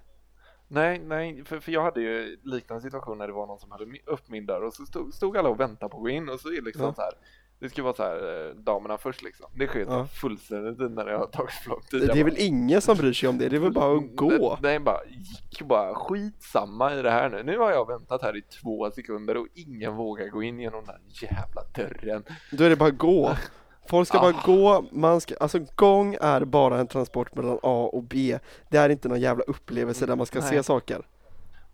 Nej, nej, för, för jag hade ju liknande situation när det var någon som hade upp min dörr och så stod, stod alla och väntade på att gå in och så är det liksom Ja. så här det ska vara så här, eh, damerna först liksom. Det sker Ja. fullständigt när det har tagit för lång tid. Det Jag är bara, väl ingen som bryr sig om det, det är väl bara att gå. Nej, nej, bara gick bara skitsamma i det här nu. Nu har jag väntat här i två sekunder och ingen vågar gå in genom den här jävla dörren. Då är det bara att gå. Folk ska Ah. bara gå, man ska, alltså gång är bara en transport mellan A och B. Det är inte någon jävla upplevelse där man ska se Nej. saker.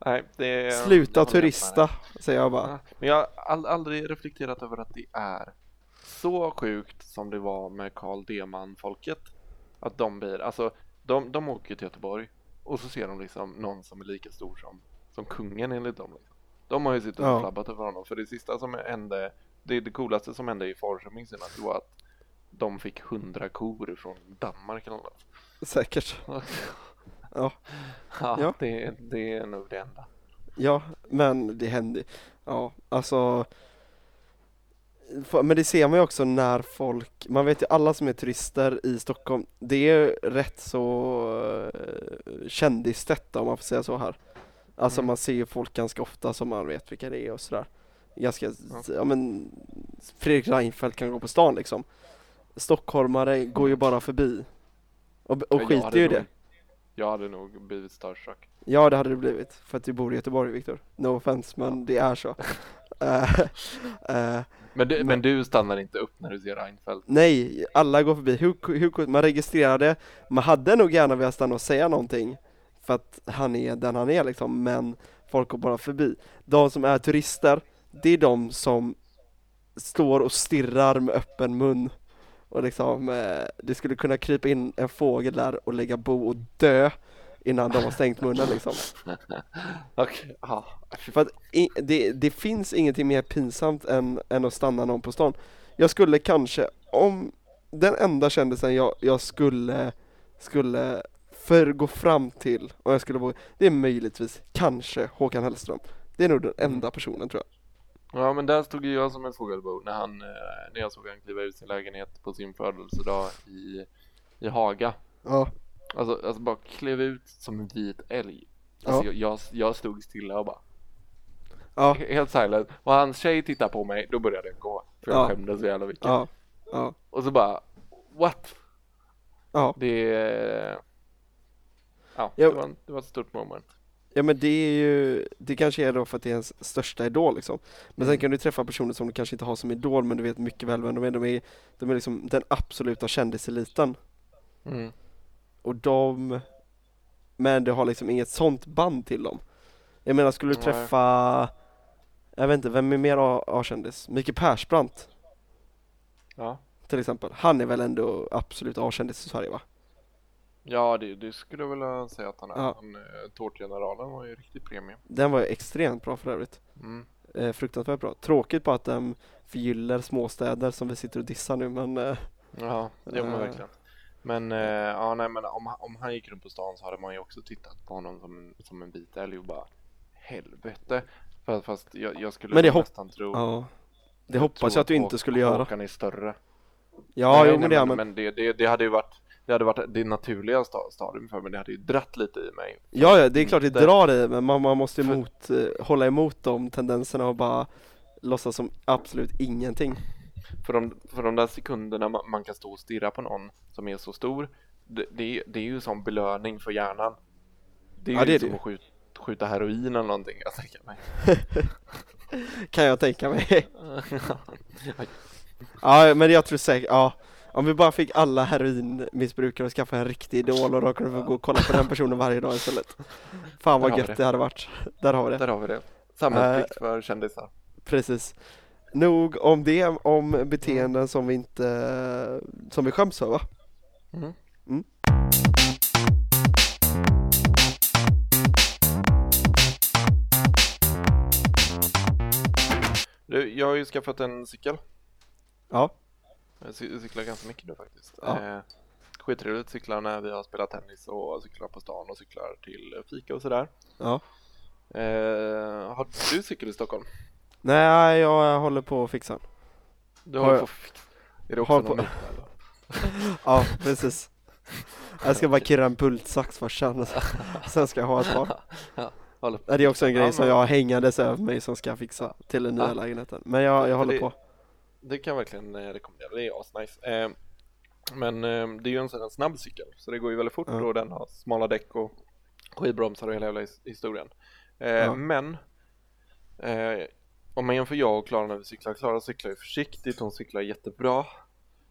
Nej, det är, Sluta turista, säger jag bara. Ja, Men jag har all, aldrig reflekterat över att det är så sjukt som det var med Carl Deman-folket. Att de blir, alltså de, de åker till Göteborg och så ser de liksom någon som är lika stor som, som kungen enligt dem. Liksom. De har ju suttit och Ja. flabbat över honom för det sista som hände, det, det coolaste som hände i Falköping senast var att de fick hundra kor från Danmark eller något. Säkert. Ja. ja. Det, det är nog det enda. Ja, men det händer. Ja, alltså. Men det ser man ju också när folk, man vet ju alla som är turister i Stockholm, det är rätt så uh, kändistätt om man får säga så här. Alltså Mm. man ser ju folk ganska ofta som man vet vilka det är och sådär. Ganska, ja. Ja. men Fredrik Reinfeldt kan gå på stan liksom. Stockholmare går ju bara förbi. Och, och skiter ju i det. Jag hade nog blivit starstruck. Ja det hade det blivit, för att du bor i Göteborg Viktor. No offense men det är så. Eh, eh, Men du, Men- men du stannar inte upp när du ser Reinfeldt? nej, alla går förbi. Hur, hur, man registrerade, man hade nog gärna velat stanna och säga någonting för att han är den han är liksom, men folk går bara förbi. De som är turister, det är de som står och stirrar med öppen mun och liksom, eh, det skulle kunna krypa in en fågel där och lägga bo och dö innan de har stängt munnen liksom. Okej, ja. För att i, det, det finns ingenting mer pinsamt än, än att stanna någon på stan. Jag skulle kanske, om den enda kändisen jag, jag skulle, skulle för gå fram till, och jag skulle våga, det är möjligtvis kanske Håkan Hellström. Det är nog den enda personen tror jag. Ja men där stod ju jag som en fågelbo när han, eh, när jag såg han kliva ut sin lägenhet på sin födelsedag i, i Haga. Ja, Alltså, alltså bara klev ut som en vit älg. Alltså Ja. jag, jag, jag stod stilla och bara ja, helt silent. Och hans tjej tittade på mig, då började jag gå. För jag Ja. skämdes så jävla mycket. ja, ja, Och så bara, what? ja. Det, ja, Ja. det, var, det var ett stort moment. Ja men det är ju, det kanske är då för att det är ens största idol liksom. Men sen Mm. kan du träffa personer som du kanske inte har som idol men du vet mycket väl vem de är. De är, de är liksom den absoluta kändiseliten. Mm. Och de, men du har liksom inget sånt band till dem. Jag menar skulle du Nej. träffa, jag vet inte, vem är mer A-kändis? Mikael Persbrandt Ja. till exempel. Han är väl ändå absolut A-kändis i Sverige va? Ja, det, det skulle jag vilja säga att han är. Ja. Han, eh, Tårtgeneralen var ju riktigt premium. Den var ju extremt bra för övrigt. Mm. Eh, fruktansvärt bra. Tråkigt bara att den förgyller småstäder som vi sitter och dissar nu men eh, Ja, det var Eh. verkligen. Men, eh, ja nej men om, om han gick runt på stan så hade man ju också tittat på honom som en, som en vit älg och bara helvete. Fast, fast jag, jag skulle Men det nästan tro ja. Det hoppas jag att du inte skulle göra. Håkan är större. Ja, Nej, jo men det är men, men, men det, det, det hade ju varit det hade varit det naturliga sta- stadium för mig, det hade ju dratt lite i mig. Ja, ja, det är klart det drar i men man, man måste För- emot, eh, hålla emot de tendenserna och bara låtsas som absolut ingenting. För de, för de där sekunderna man, man kan stå och stirra på någon som är så stor, det, det, är- det är ju som belöning för hjärnan. Det är Ja, ju det är som det. att skjuta, skjuta heroin eller någonting, jag tänker mig. Kan jag tänka mig. ja, men jag tror säkert, ja. Om vi bara fick alla heroinmissbrukare att skaffa en riktig idol och då kunde vi gå och kolla på den personen varje dag istället. Fan vad gött det. det hade varit. Där har vi det. Där har vi det. Samhällsplikt Eh. för kändisar. Precis. Nog om det, om beteenden som vi inte, som vi skäms över. Mm. Mm. Du, jag har ju skaffat en cykel. Ja, Jag cy- cyklar ganska mycket nu faktiskt. Ja. Eh, skittrevligt cyklar när vi har spelat tennis och cyklar på stan och cyklar till fika och sådär. ja. Eh, har du cykel i Stockholm? Nej, jag håller på att fixa. Du jag- på fix. Är det också någon på- myt, eller? Ja, precis. Jag ska bara kirra en bultsax först sen, sen ska jag ha ett par. Håller Det är också en grej som jag har hängandes över mig som ska fixa till den nya lägenheten. Men jag, jag håller på. Det kan jag verkligen eh, rekommendera, det är asnice. Eh, men eh, det är ju en sån snabb cykel, så det går ju väldigt fort Ja. och den har smala däck och skivbromsar och hela jävla his- historien. Eh, Ja. Men om man jämför jag och Klara när vi cyklar, Klara cyklar ju försiktigt, hon cyklar jättebra.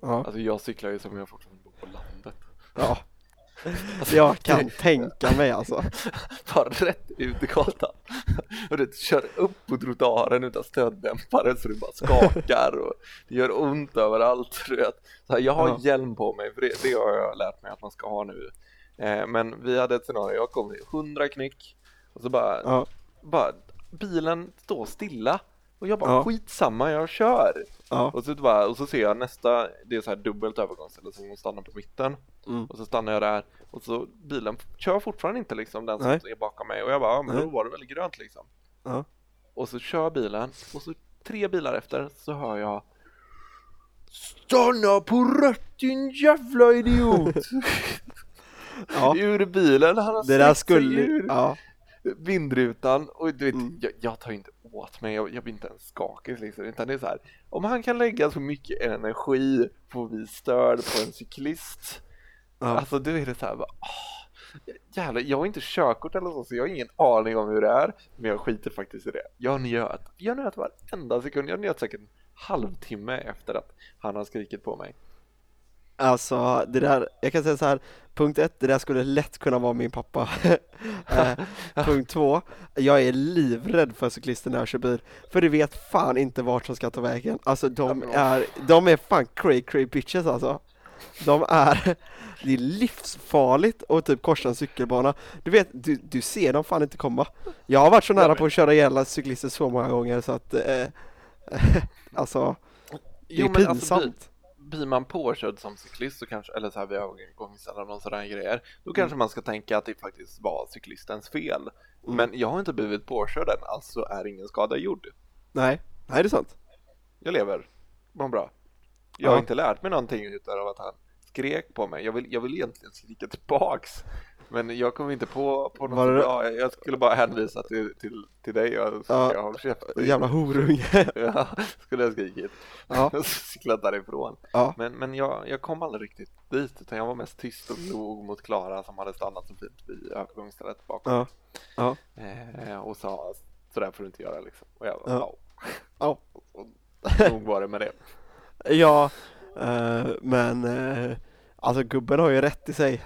Ja, Alltså jag cyklar ju som om jag fortfarande bor på landet. ja. Jag kan tänka mig alltså. Bara rätt ut i gatan. Och du kör upp på trottoaren utan stöddämpare så du bara skakar och det gör ont överallt. Du vet. Så här, jag har Ja. hjälm på mig för det, det har jag lärt mig att man ska ha nu. Eh, men vi hade ett scenario, jag kom i 100 knyck och så bara, Ja, bara bilen står stilla och jag bara Ja. skitsamma, jag kör. ja, Och så, bara, och så ser jag nästa, det är så här dubbelt övergångsställe som stannar på mitten mm. och så stannar jag där och så bilen kör fortfarande inte liksom den som Nej. är bakom mig och jag bara, ja, men Nej. då var det väl grönt liksom. Ja. Och så kör bilen och så tre bilar efter så hör jag Stanna på rött din jävla idiot! ja. Ur bilen, han har Det där skulle, ur ja, vindrutan och du vet, Mm. jag, jag tar inte åt mig, jag, jag blir inte ens skakig liksom, utan det är så här, om han kan lägga så mycket energi på att bli störd på en cyklist, ja, alltså då är det så här bara, åh, jävlar, jag har inte körkort eller så, så jag har ingen aning om hur det är, men jag skiter faktiskt i det. Jag njöt, jag njöt varenda sekund, jag njöt säkert en halvtimme efter att han har skrikit på mig. Alltså det där, jag kan säga så här, punkt ett, det där skulle lätt kunna vara min pappa. eh, punkt två, jag är livrädd för cyklister när jag kör bil, för du vet fan inte vart de ska ta vägen. Alltså de är, de är fan cray cray bitches alltså. De är, det är livsfarligt att typ korsa en cykelbana. Du vet, du, du ser dem fan inte komma. Jag har varit så nära på att köra ihjäl cyklister så många gånger så att, eh, alltså, det är men alltså, blir- man påkörd som cyklist så kanske, eller så här vid övergångsställen och sådana grejer, Mm. då kanske man ska tänka att det faktiskt var cyklistens fel. Mm. Men jag har inte blivit påkörd än, alltså är ingen skada gjord. Nej, nej det är sant. Jag lever, mår bra. Jag Ja. har inte lärt mig någonting utav att han skrek på mig. Jag vill, jag vill egentligen skrika tillbaks. Men jag kom inte på, på något Var det- bra. Jag jag skulle bara hänvisa till, till, till dig så Ja. jag håll käften. Jävla horunge. Ja, skulle jag skrikit. Ja, cyklat därifrån. ja, Men, men jag, jag kom aldrig riktigt dit utan jag var mest tyst och log mot Klara som hade stannat så fint vid övergångsstället bakom. ja, Eh, och sa sådär får du inte göra liksom. Och jag bara, Ja. ja. ja. Och nog var det med det. Ja, eh, men eh, alltså gubben har ju rätt i sig.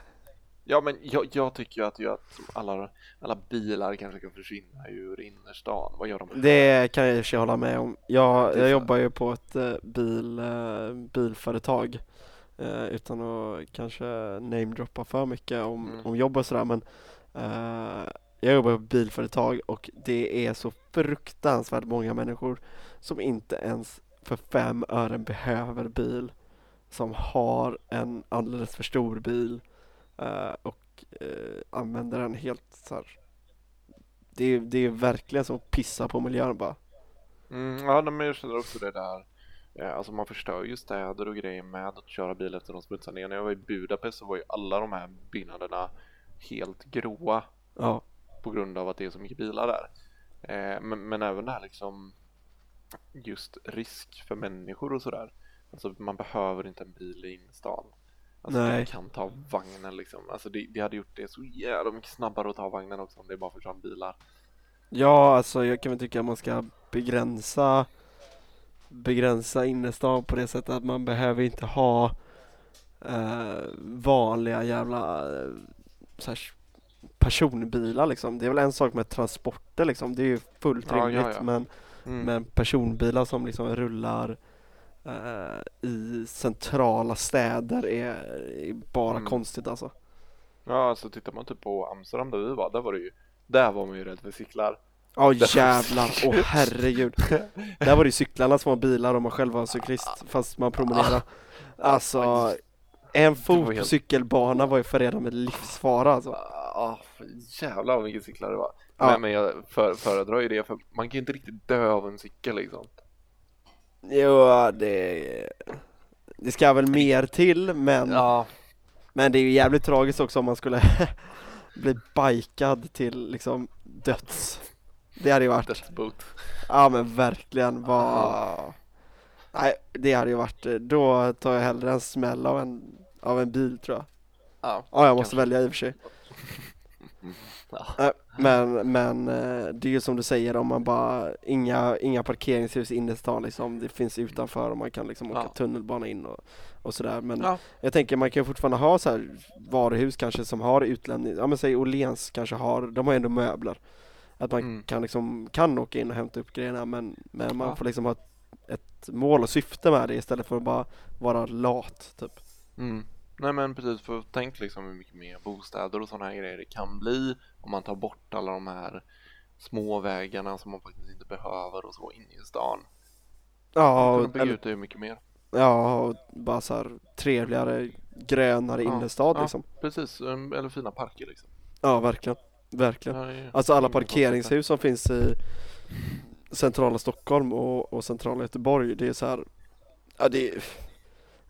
Ja men jag, jag tycker ju att, ju att alla, alla bilar kanske kan försvinna ur innerstan. Vad gör de? Det kan jag i och för sig hålla med om. Jag, jag jobbar ju på ett eh, bil, eh, bilföretag eh, utan att kanske namedroppa för mycket om, Mm. om jobb och sådär men eh, jag jobbar på ett bilföretag och det är så fruktansvärt många människor som inte ens för fem ören behöver bil som har en alldeles för stor bil eh, och eh, använder den helt så här. Det är, det är verkligen som att pissa på miljön bara. Mm, ja men jag känner också det där. Eh, Alltså man förstör ju städer och grejer med att köra bil efter de smutsar ner. När jag var i Budapest så var ju alla de här byggnaderna helt gråa Ja, på grund av att det är så mycket bilar där. Men, men även det här liksom just risk för människor och sådär. Alltså man behöver inte en bil i innerstan. Alltså Nej. man kan ta vagnen liksom. Alltså det, det hade gjort det så jävla mycket snabbare att ta vagnen också om det bara försvann bilar. ja alltså jag kan väl tycka att man ska begränsa begränsa innerstan på det sättet att man behöver inte ha eh, vanliga jävla eh, här, personbilar liksom. Det är väl en sak med transporter liksom. Det är ju fullt Ja, ja, rimligt ja. men Mm. Men personbilar som liksom rullar eh, i centrala städer är, är bara Mm. konstigt alltså. Ja, alltså tittar man typ på Amsterdam där vi var, där var det ju där var man ju rädd för cyklar. Ja Det- jävlar, åh herregud. Där var det ju cyklarna som var bilar och man själv var cyklist fast man promenerade. Alltså en fot på cykelbana var ju förenad med livsfara alltså. Ah, jävlar vad mycket cyklar det var. Ja. Men, men jag för, föredrar ju det för man kan ju inte riktigt dö av en cykel liksom. Jo det, det ska väl mer till men, Ja, men det är ju jävligt tragiskt också om man skulle bli bikad till liksom döds. Det hade ju varit dödsbot. Ja men verkligen vad Nej det hade ju varit, då tar jag hellre en smäll av en, av en bil tror jag Ja, Ja jag måste Kanske. välja i och för sig Ja. Äh, Men, men eh, det är ju som du säger om man bara, inga, inga parkeringshus inne i stan liksom, det finns utanför och man kan liksom åka Ja. tunnelbana in och, och sådär men Ja. jag tänker man kan ju fortfarande ha så här varuhus kanske som har utlämning, ja men säg Åhléns kanske har, de har ju ändå möbler att man Mm. kan liksom, kan åka in och hämta upp grejerna men, men man får liksom ha ett, ett mål och syfte med det istället för att bara vara lat typ Mm. Nej men precis, för tänk liksom hur mycket mer bostäder och sådana här grejer det kan bli om man tar bort alla de här små vägarna som man faktiskt inte behöver och så in i stan. Ja, Man bygga ut det mycket mer. ja och bara så här trevligare, grönare Ja, innerstad ja. liksom Precis, eller fina parker liksom. Ja, verkligen. Verkligen. Är- Alltså alla parkeringshus som finns i centrala Stockholm och, och centrala Göteborg, det är så här, ja det är,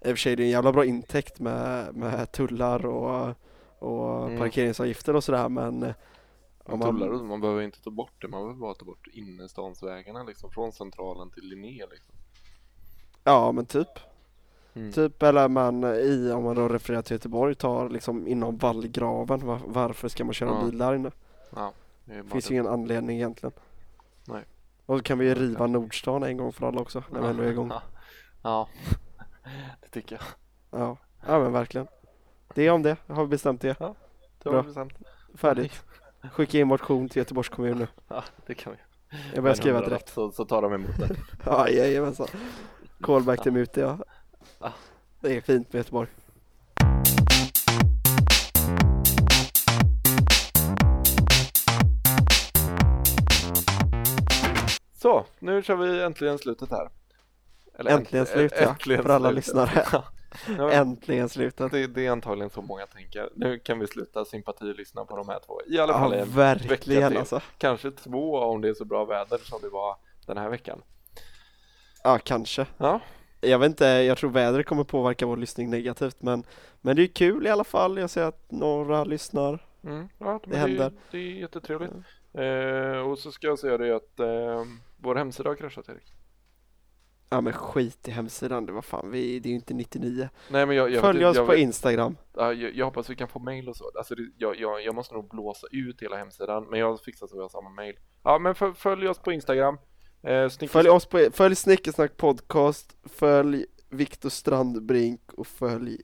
i och för sig det är en jävla bra intäkt med, med tullar och, och Mm. parkeringsavgifter och sådär men eh, Man, om tullar, man, och- man behöver inte ta bort det, man behöver bara ta bort innerstansvägarna liksom, från centralen till Linné liksom. ja men typ, Mm. typ eller man i, om man då refererar till Göteborg, tar liksom inom vallgraven, var, varför ska man köra Ja. bil där inne? Ja, det Finns det. ju ingen anledning egentligen. Nej. Och så kan vi ju riva Nordstan en gång för alla också, när vi ändå är igång. Ja, ja. Det tycker jag. Ja, ja men verkligen. Det är om det, har vi bestämt det. Det Bra. var bestämt. Färdigt. Skicka in motion till Göteborgs kommun nu. Ja, det kan vi. Jag börjar skriva direkt. Så, så tar de emot det. Ja, jajamensan. Callback till Mute ja. Ja. Det är fint med Göteborg. Så, nu kör vi äntligen slutet här. Eller Äntligen änt- slut, ja, äntligen för alla slutet. lyssnare. Ja. Ja, Äntligen slutat. det, det är antagligen så många tänker. Nu kan vi sluta sympatilyssna på de här två. I alla fall Ja, en vecka verkligen till. alltså. Kanske två om det är så bra väder som det var den här veckan. Ja, kanske. Ja, Jag vet inte, jag tror vädret kommer påverka vår lyssning negativt men, men det är kul i alla fall. Jag ser att några lyssnar. mm, ja men Det händer. Är, det är jättetrevligt. Eh, och så ska jag säga det att eh, vår hemsida har kraschat Erik. Ja men skit i hemsidan, det var fan, vi, det är ju inte 99. Nej men jag, jag, Följ vet, oss jag, på vet- Instagram. Ja, jag, jag hoppas vi kan få mail och så. Alltså det, jag, jag, jag måste nog blåsa ut hela hemsidan, men jag fixar så vi har samma mail. Ja, men för, följ oss på Instagram. Eh, Följ oss på, följ Snickersnack podcast, följ Viktor Strandbrink och följ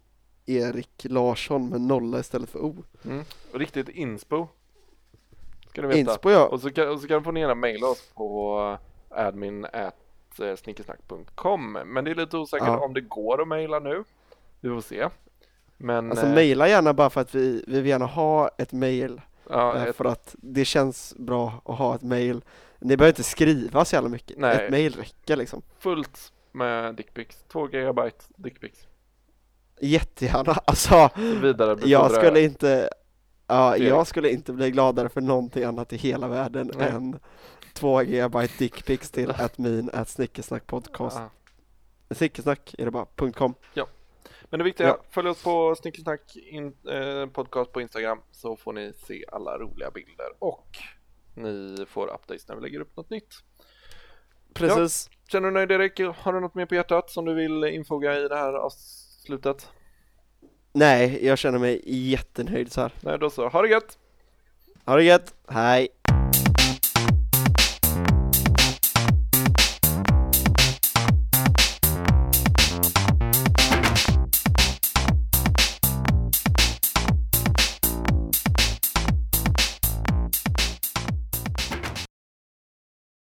Erik Larsson med nolla istället för O. Mm. Riktigt inspo. Ska ni veta. Inspo ja. Och så kan, och så kan ni gärna mejla oss på admin at eh, snickersnack.com. Men det är lite osäkert Ja. om det går att mejla nu. Vi får se. Men Alltså eh, mejla gärna bara för att vi, vi vill gärna ha ett mejl. ja, eh, ett, För att det känns bra att ha ett mejl. Ni behöver inte skriva så jävla mycket. Nej. Ett mejl räcker liksom. fullt med dickpics. 2 gigabyte dickpics. Jättegärna. Alltså Vidare jag skulle inte Ja, jag skulle inte bli gladare för någonting annat i hela världen Nej. än 2 GB dickpics till admin at snickersnackpodcast. Ja. Snickersnack är det bara, .com. Men det viktiga, Ja. följ oss på Snickersnack in, eh, podcast på Instagram så får ni se alla roliga bilder och ni får updates när vi lägger upp något nytt. Precis. Känner du dig nöjd Erik? Har du något mer på hjärtat som du vill infoga i det här avslutet? Nej, jag känner mig jättenöjd så här. Nej, då så. Ha det gött! Ha det gött, hej!